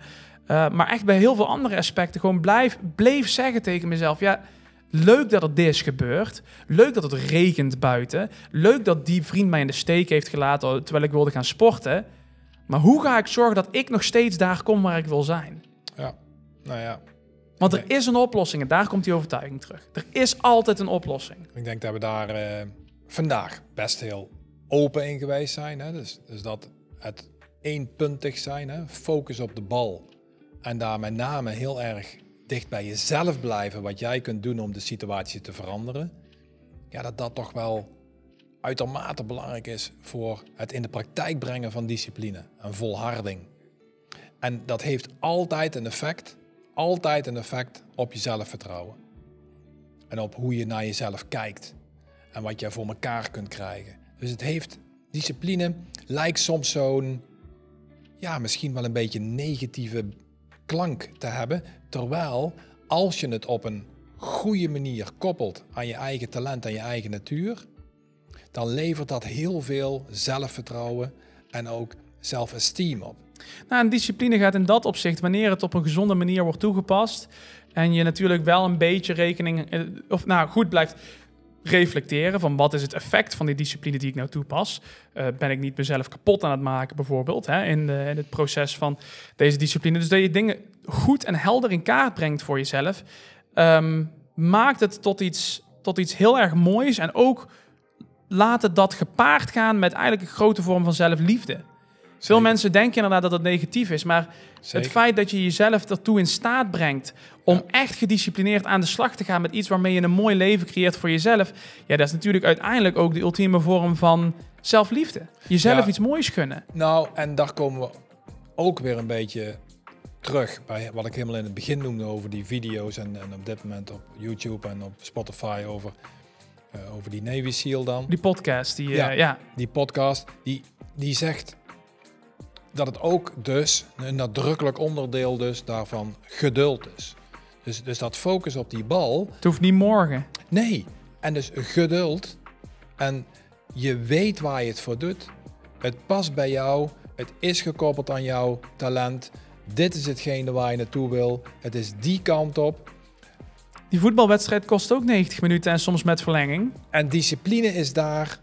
Eh, maar echt bij heel veel andere aspecten gewoon blijf, bleef zeggen tegen mezelf. Ja, leuk dat er dit is gebeurd. Leuk dat het regent buiten. Leuk dat die vriend mij in de steek heeft gelaten terwijl ik wilde gaan sporten. Maar hoe ga ik zorgen dat ik nog steeds daar kom waar ik wil zijn? Ja, nou ja. Want er is een oplossing en daar komt die overtuiging terug. Er is altijd een oplossing. Ik denk dat we daar eh, vandaag best heel open in geweest zijn. Hè? Dus, dus dat het eenpuntig zijn, hè? focus op de bal. En daar met name heel erg dicht bij jezelf blijven, wat jij kunt doen om de situatie te veranderen. Ja, dat dat toch wel uitermate belangrijk is voor het in de praktijk brengen van discipline en volharding. En dat heeft altijd een effect, altijd een effect op je zelfvertrouwen. En op hoe je naar jezelf kijkt. En wat je voor elkaar kunt krijgen. Dus het heeft, discipline lijkt soms zo'n, ja, misschien wel een beetje negatieve klank te hebben. Terwijl, als je het op een goede manier koppelt aan je eigen talent en je eigen natuur, dan levert dat heel veel zelfvertrouwen en ook zelfesteem op. Nou, en discipline gaat in dat opzicht, wanneer het op een gezonde manier wordt toegepast. En je natuurlijk wel een beetje rekening, eh, of nou goed blijft reflecteren van wat is het effect van die discipline die ik nou toepas. Eh, ben ik niet mezelf kapot aan het maken bijvoorbeeld hè, in, de, in het proces van deze discipline. Dus dat je dingen goed en helder in kaart brengt voor jezelf, ehm, maakt het tot iets, tot iets heel erg moois. En ook laat het dat gepaard gaan met eigenlijk een grote vorm van zelfliefde. Veel Zeker. mensen denken inderdaad dat het negatief is, maar Zeker. het feit dat je jezelf ertoe in staat brengt om Ja. echt gedisciplineerd aan de slag te gaan met iets waarmee je een mooi leven creëert voor jezelf, ja, dat is natuurlijk uiteindelijk ook de ultieme vorm van zelfliefde. Jezelf Ja. iets moois gunnen. Nou, en daar komen we ook weer een beetje terug bij wat ik helemaal in het begin noemde over die video's en, en op dit moment op YouTube en op Spotify over, eh, over die Navy SEAL dan. Die podcast, die, Ja. ja. ja. Die podcast, die, die zegt dat het ook dus een nadrukkelijk onderdeel dus daarvan geduld is. Dus, dus dat focus op die bal, Het hoeft niet morgen. Nee, en dus geduld. En je weet waar je het voor doet. Het past bij jou. Het is gekoppeld aan jouw talent. Dit is hetgene waar je naartoe wil. Het is die kant op. Die voetbalwedstrijd kost ook 90 minuten en soms met verlenging. En discipline is daar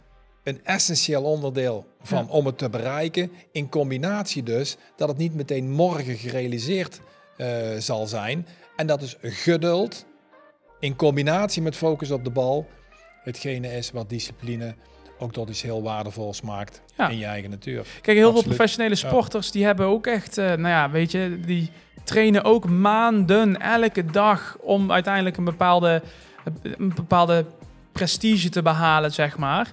een essentieel onderdeel van Ja. om het te bereiken. In combinatie dus dat het niet meteen morgen gerealiseerd eh, zal zijn. En dat is geduld in combinatie met focus op de bal. Hetgene is wat discipline ook tot iets heel waardevols maakt Ja. in je eigen natuur. Kijk, heel veel professionele sporters die hebben ook echt, eh, nou ja, weet je, die trainen ook maanden, elke dag om uiteindelijk een bepaalde, een bepaalde prestige te behalen, zeg maar.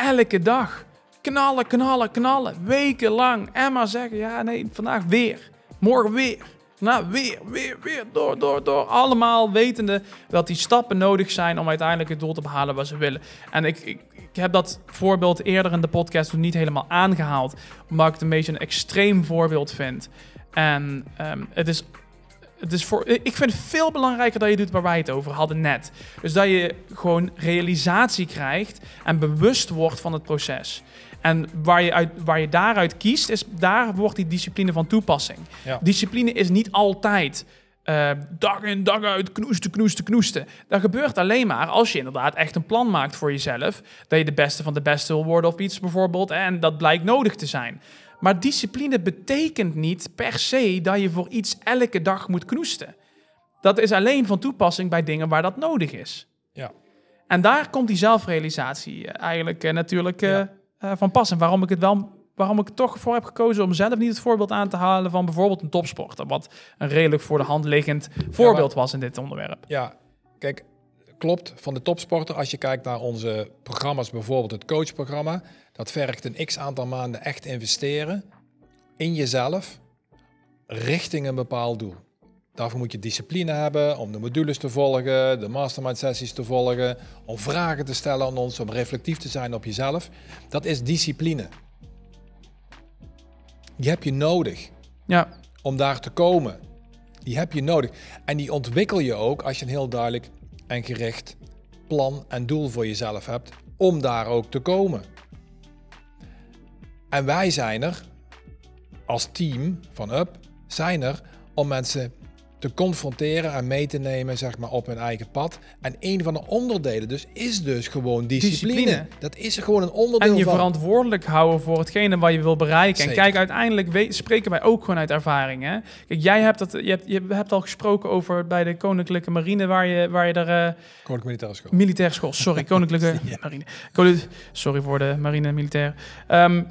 Elke dag. Knallen, knallen, knallen. Wekenlang. En maar zeggen, ja, nee, vandaag weer. Morgen weer. Nou, weer, weer, weer. Door, door, door. Allemaal wetende dat die stappen nodig zijn om uiteindelijk het doel te behalen wat ze willen. En ik, ik, heb dat voorbeeld eerder in de podcast niet helemaal aangehaald. Omdat ik het een beetje een extreem voorbeeld vind. En ehm, het is het is voor, ik vind het veel belangrijker dat je doet waar wij het over hadden net. Dus dat je gewoon realisatie krijgt en bewust wordt van het proces. En waar je, uit, waar je daaruit kiest, is, daar wordt die discipline van toepassing. Ja. Discipline is niet altijd eh, dag in dag uit knoesten, knoesten, knoesten. Dat gebeurt alleen maar als je inderdaad echt een plan maakt voor jezelf. Dat je de beste van de beste wil worden of iets bijvoorbeeld. En dat blijkt nodig te zijn. Maar discipline betekent niet per se dat je voor iets elke dag moet knoesten. Dat is alleen van toepassing bij dingen waar dat nodig is. Ja. En daar komt die zelfrealisatie eh, eigenlijk eh, natuurlijk eh, Ja. van pas. En waarom ik het wel, waarom ik er toch voor heb gekozen om zelf niet het voorbeeld aan te halen van bijvoorbeeld een topsporter. Wat een redelijk voor de hand liggend voorbeeld was in dit onderwerp. Ja, kijk, klopt. Van de topsporter, als je kijkt naar onze programma's, bijvoorbeeld het coachprogramma, dat vergt een x aantal maanden echt investeren in jezelf richting een bepaald doel. Daarvoor moet je discipline hebben om de modules te volgen, de mastermind sessies te volgen, om vragen te stellen aan ons, om reflectief te zijn op jezelf. Dat is discipline. Die heb je nodig Ja, om daar te komen. Die heb je nodig. En die ontwikkel je ook als je een heel duidelijk en gericht plan en doel voor jezelf hebt om daar ook te komen. En wij zijn er als team van Up, zijn er om mensen te confronteren en mee te nemen zeg maar, op hun eigen pad. En een van de onderdelen dus is dus gewoon discipline. Discipline. Dat is er gewoon een onderdeel en je van. verantwoordelijk houden voor hetgene wat je wil bereiken. En kijk, uiteindelijk we- spreken wij ook gewoon uit ervaring. Hè? Kijk, jij hebt, dat, je, hebt, je hebt al gesproken over bij de Koninklijke Marine, waar je, waar je er... eh, Koninklijke Militaire School. Militaire school, sorry, Koninklijke Marine. Sorry voor de marine en militair. Ehm,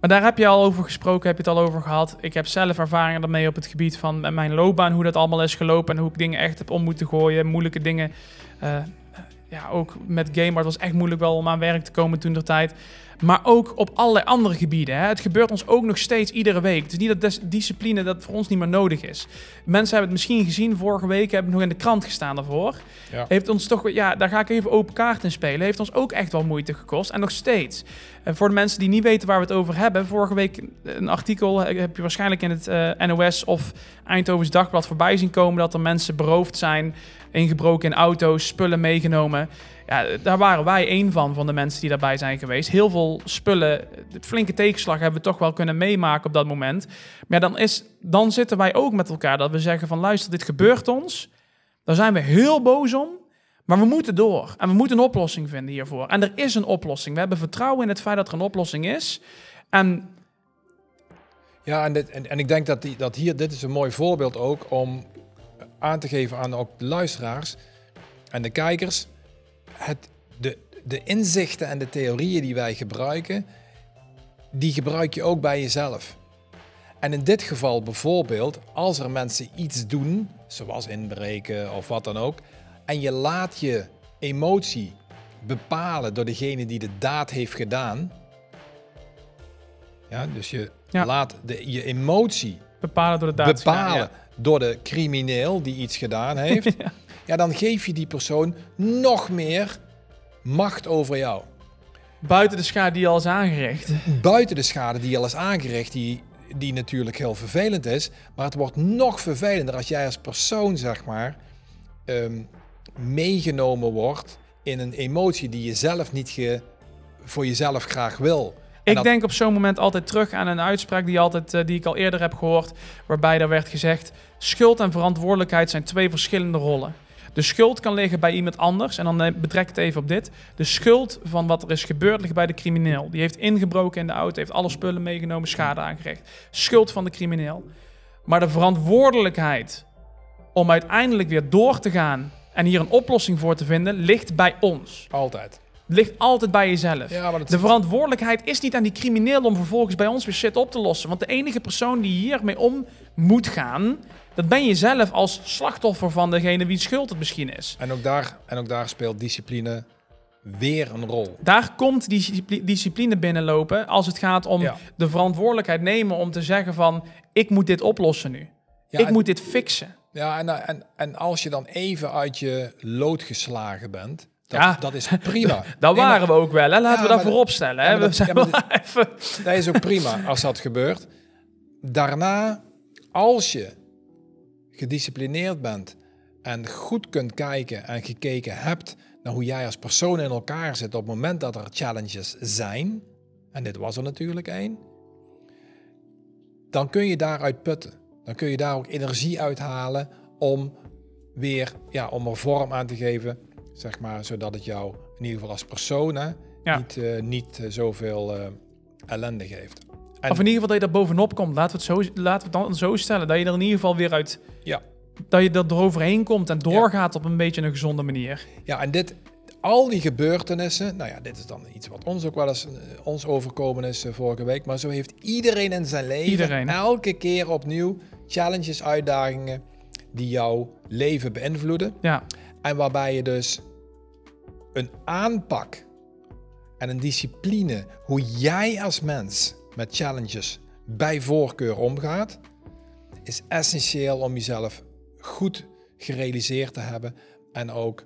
maar daar heb je al over gesproken, heb je het al over gehad. Ik heb zelf ervaringen daarmee op het gebied van mijn loopbaan, hoe dat allemaal is gelopen en hoe ik dingen echt heb om moeten gooien, moeilijke dingen. Eh, ja, ook met game, maar het was echt moeilijk wel om aan werk te komen toen der tijd. Maar ook op allerlei andere gebieden. Hè. Het gebeurt ons ook nog steeds iedere week. Het is niet dat dis- discipline dat voor ons niet meer nodig is. Mensen hebben het misschien gezien vorige week, hebben nog in de krant gestaan daarvoor. Ja. Heeft ons toch, ja, daar ga ik even open kaart in spelen. Heeft ons ook echt wel moeite gekost. En nog steeds. En voor de mensen die niet weten waar we het over hebben. Vorige week een artikel eh, heb je waarschijnlijk in het eh, NOS of Eindhovens Dagblad voorbij zien komen. Dat er mensen beroofd zijn, ingebroken in auto's, spullen meegenomen. Ja, daar waren wij één van, van de mensen die daarbij zijn geweest. Heel veel spullen, flinke tegenslag hebben we toch wel kunnen meemaken op dat moment. Maar dan, is, dan zitten wij ook met elkaar dat we zeggen van luister, dit gebeurt ons. Daar zijn we heel boos om. Maar we moeten door. En we moeten een oplossing vinden hiervoor. En er is een oplossing. We hebben vertrouwen in het feit dat er een oplossing is. En Ja, en, en ik denk dat, die, dat hier, dit is een mooi voorbeeld ook om aan te geven aan ook de luisteraars en de kijkers. Het, de, de inzichten en de theorieën die wij gebruiken, die gebruik je ook bij jezelf. En in dit geval bijvoorbeeld, als er mensen iets doen, zoals inbreken of wat dan ook, en je laat je emotie bepalen door degene die de daad heeft gedaan. Ja, dus je Ja. laat de, je emotie bepalen door de daad. bepalen door de crimineel die iets gedaan heeft, ja. Dan geef je die persoon nog meer macht over jou. Buiten de schade die al is aangericht. Buiten de schade die al is aangericht, die, die natuurlijk heel vervelend is, maar het wordt nog vervelender als jij als persoon, zeg maar, ehm, meegenomen wordt in een emotie die je zelf niet ge, voor jezelf graag wil. Ik dat- denk op zo'n moment altijd terug aan een uitspraak die, altijd, eh, die ik al eerder heb gehoord, waarbij er werd gezegd: schuld en verantwoordelijkheid zijn twee verschillende rollen. De schuld kan liggen bij iemand anders, en dan eh, betrek het even op dit. De schuld van wat er is gebeurd ligt bij de crimineel. Die heeft ingebroken in de auto, heeft alle spullen meegenomen, schade aangericht. Schuld van de crimineel. Maar de verantwoordelijkheid om uiteindelijk weer door te gaan en hier een oplossing voor te vinden, ligt bij ons. Altijd. Ligt altijd bij jezelf. Ja, maar dat De verantwoordelijkheid is niet aan die crimineel om vervolgens bij ons weer shit op te lossen. Want de enige persoon die hiermee om moet gaan, dat ben je zelf als slachtoffer van degene wie schuld het misschien is. En ook, daar, en ook daar speelt discipline weer een rol. Daar komt die discipli- discipline binnenlopen als het gaat om Ja. de verantwoordelijkheid nemen om te zeggen van ik moet dit oplossen nu. Ja, ik en- moet dit fixen. Ja, en, en, en als je dan even uit je lood geslagen bent, dat, Ja. dat is prima. Dat Nee, maar waren we ook wel, hè? laten Ja, we dat voorop stellen. Hè? we zijn even... Dat is ook prima als dat gebeurt. Daarna, als je gedisciplineerd bent en goed kunt kijken en gekeken hebt naar hoe jij als persoon in elkaar zit op het moment dat er challenges zijn, en dit was er natuurlijk één, dan kun je daaruit putten. Dan kun je daar ook energie uithalen om weer, ja, om er vorm aan te geven, zeg maar, zodat het jou in ieder geval als persoon hè, Ja. niet, eh, niet eh, zoveel eh, ellende geeft. En- Of in ieder geval dat je er bovenop komt. Laten we, het zo, laten we het dan zo stellen. Dat je er in ieder geval weer uit... Ja. Dat je er eroverheen komt en doorgaat op een beetje een gezonde manier. Ja, en dit, al die gebeurtenissen, nou ja, dit is dan iets wat ons ook wel eens eh, ons overkomen is eh, vorige week, maar zo heeft iedereen in zijn leven Iedereen. elke keer opnieuw challenges, uitdagingen die jouw leven beïnvloeden Ja, en waarbij je dus een aanpak en een discipline, hoe jij als mens met challenges bij voorkeur omgaat, is essentieel om jezelf goed gerealiseerd te hebben en ook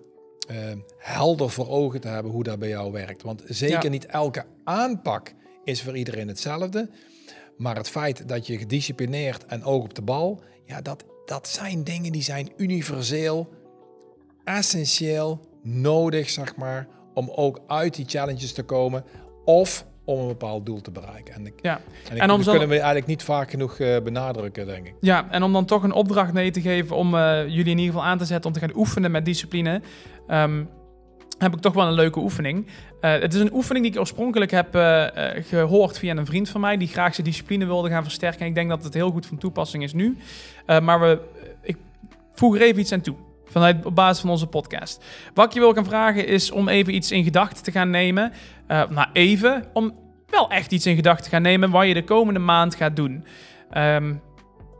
eh, helder voor ogen te hebben hoe dat bij jou werkt. Want zeker Ja. niet elke aanpak is voor iedereen hetzelfde. Maar het feit dat je gedisciplineerd en oog op de bal, ja, dat, dat zijn dingen die zijn universeel, essentieel, nodig, zeg maar, om ook uit die challenges te komen of om een bepaald doel te bereiken. En, ik, ja. en, ik, En om dat zo- kunnen we eigenlijk niet vaak genoeg eh, benadrukken, denk ik. ja, en om dan toch een opdracht mee te geven om eh, jullie in ieder geval aan te zetten om te gaan oefenen met discipline, ehm, heb ik toch wel een leuke oefening. Eh, het is een oefening die ik oorspronkelijk heb eh, eh, gehoord via een vriend van mij die graag zijn discipline wilde gaan versterken. En ik denk dat het heel goed van toepassing is nu. Maar we, ik voeg er even iets aan toe. Vanuit op basis van onze podcast. Wat ik je wil gaan vragen is om even iets in gedachten te gaan nemen. Eh nou, even. Om wel echt iets in gedachten te gaan nemen wat je de komende maand gaat doen. Ehm,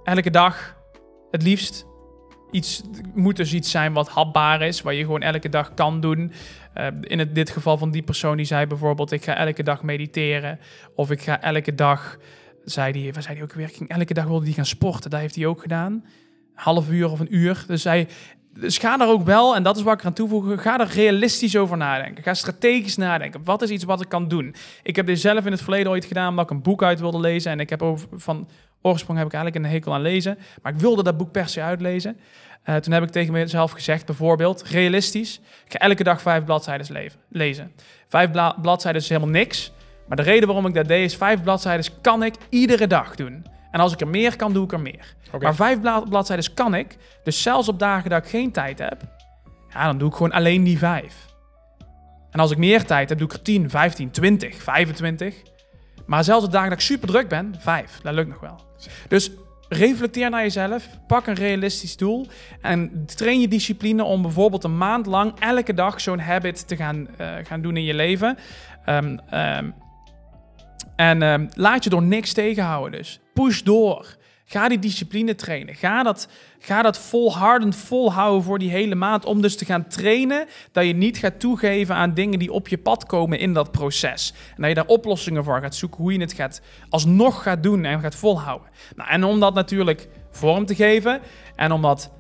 elke dag, het liefst. Iets, moet dus iets zijn wat hapbaar is, wat je gewoon elke dag kan doen. Eh, in het, dit geval van die persoon die zei bijvoorbeeld: Ik ga elke dag mediteren. Of ik ga elke dag, zei die, waar zei die ook weer? Ging elke dag wilde die gaan sporten. Dat heeft hij ook gedaan. Half uur of een uur. Dus hij, dus ga daar ook wel, en dat is wat ik eraan toevoegen, ga er realistisch over nadenken. Ga strategisch nadenken. Wat is iets wat ik kan doen? Ik heb dit zelf in het verleden ooit gedaan, omdat ik een boek uit wilde lezen. En ik heb over, van oorsprong heb ik eigenlijk een hekel aan lezen. Maar ik wilde dat boek per se uitlezen. Eh, toen heb ik tegen mezelf gezegd, bijvoorbeeld, realistisch. Ik ga elke dag vijf bladzijden lezen. Vijf bla- bladzijden is helemaal niks. Maar de reden waarom ik dat deed is, vijf bladzijden kan ik iedere dag doen. En als ik er meer kan, doe ik er meer. Maar vijf bla- bladzijden kan ik. Dus zelfs op dagen dat ik geen tijd heb, ja, dan doe ik gewoon alleen die vijf. En als ik meer tijd heb, doe ik er 10, 15, 20, 25. Maar zelfs op dagen dat ik super druk ben, vijf. Dat lukt nog wel. Dus reflecteer naar jezelf. Pak een realistisch doel. En train je discipline om bijvoorbeeld een maand lang elke dag zo'n habit te gaan, eh, gaan doen in je leven. Ehm, ehm, en ehm, laat je door niks tegenhouden dus. Push door. Ga die discipline trainen. Ga dat, ga dat volhardend volhouden voor die hele maand. Om dus te gaan trainen dat je niet gaat toegeven aan dingen die op je pad komen in dat proces. En dat je daar oplossingen voor gaat zoeken. Hoe je het gaat, alsnog gaat doen en gaat volhouden. Nou, en om dat natuurlijk vorm te geven. En om dat...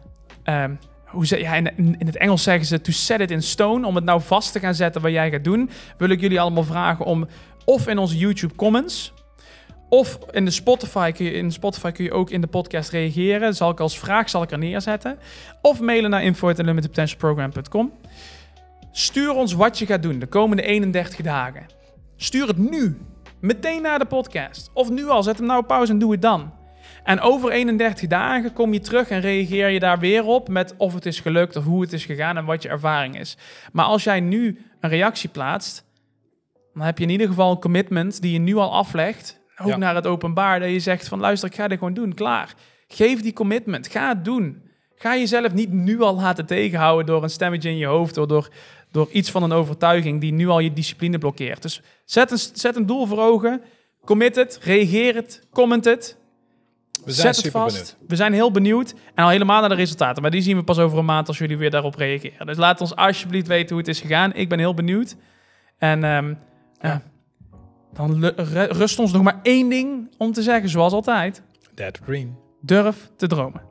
ehm, hoe ze, ja, in, in het Engels zeggen ze to set it in stone. Om het nou vast te gaan zetten wat jij gaat doen. Wil ik jullie allemaal vragen om of in onze YouTube comments... Of in de Spotify kun je, in Spotify kun je ook in de podcast reageren. Zal ik als vraag zal ik er neerzetten. Of mailen naar info@limitedpotentialprogram.com. Stuur ons wat je gaat doen de komende 31 dagen. Stuur het nu. Meteen na de podcast. Of nu al, zet hem nou op pauze en doe het dan. En over 31 dagen kom je terug en reageer je daar weer op met of het is gelukt of hoe het is gegaan en wat je ervaring is. Maar als jij nu een reactie plaatst, dan heb je in ieder geval een commitment die je nu al aflegt. Ook Ja. naar het openbaar, dat je zegt van luister, ik ga dit gewoon doen, klaar. Geef die commitment, ga het doen. Ga jezelf niet nu al laten tegenhouden door een stemmetje in je hoofd, door, door, door iets van een overtuiging die nu al je discipline blokkeert. Dus zet een, zet een doel voor ogen, commit het, reageer het, comment het. We zijn Zet het vast. benieuwd. We zijn heel benieuwd. En al helemaal naar de resultaten. Maar die zien we pas over een maand als jullie weer daarop reageren. Dus laat ons alsjeblieft weten hoe het is gegaan. Ik ben heel benieuwd. En ehm, ja. dan rust ons nog maar één ding om te zeggen, zoals altijd. Dead Green. Durf te dromen.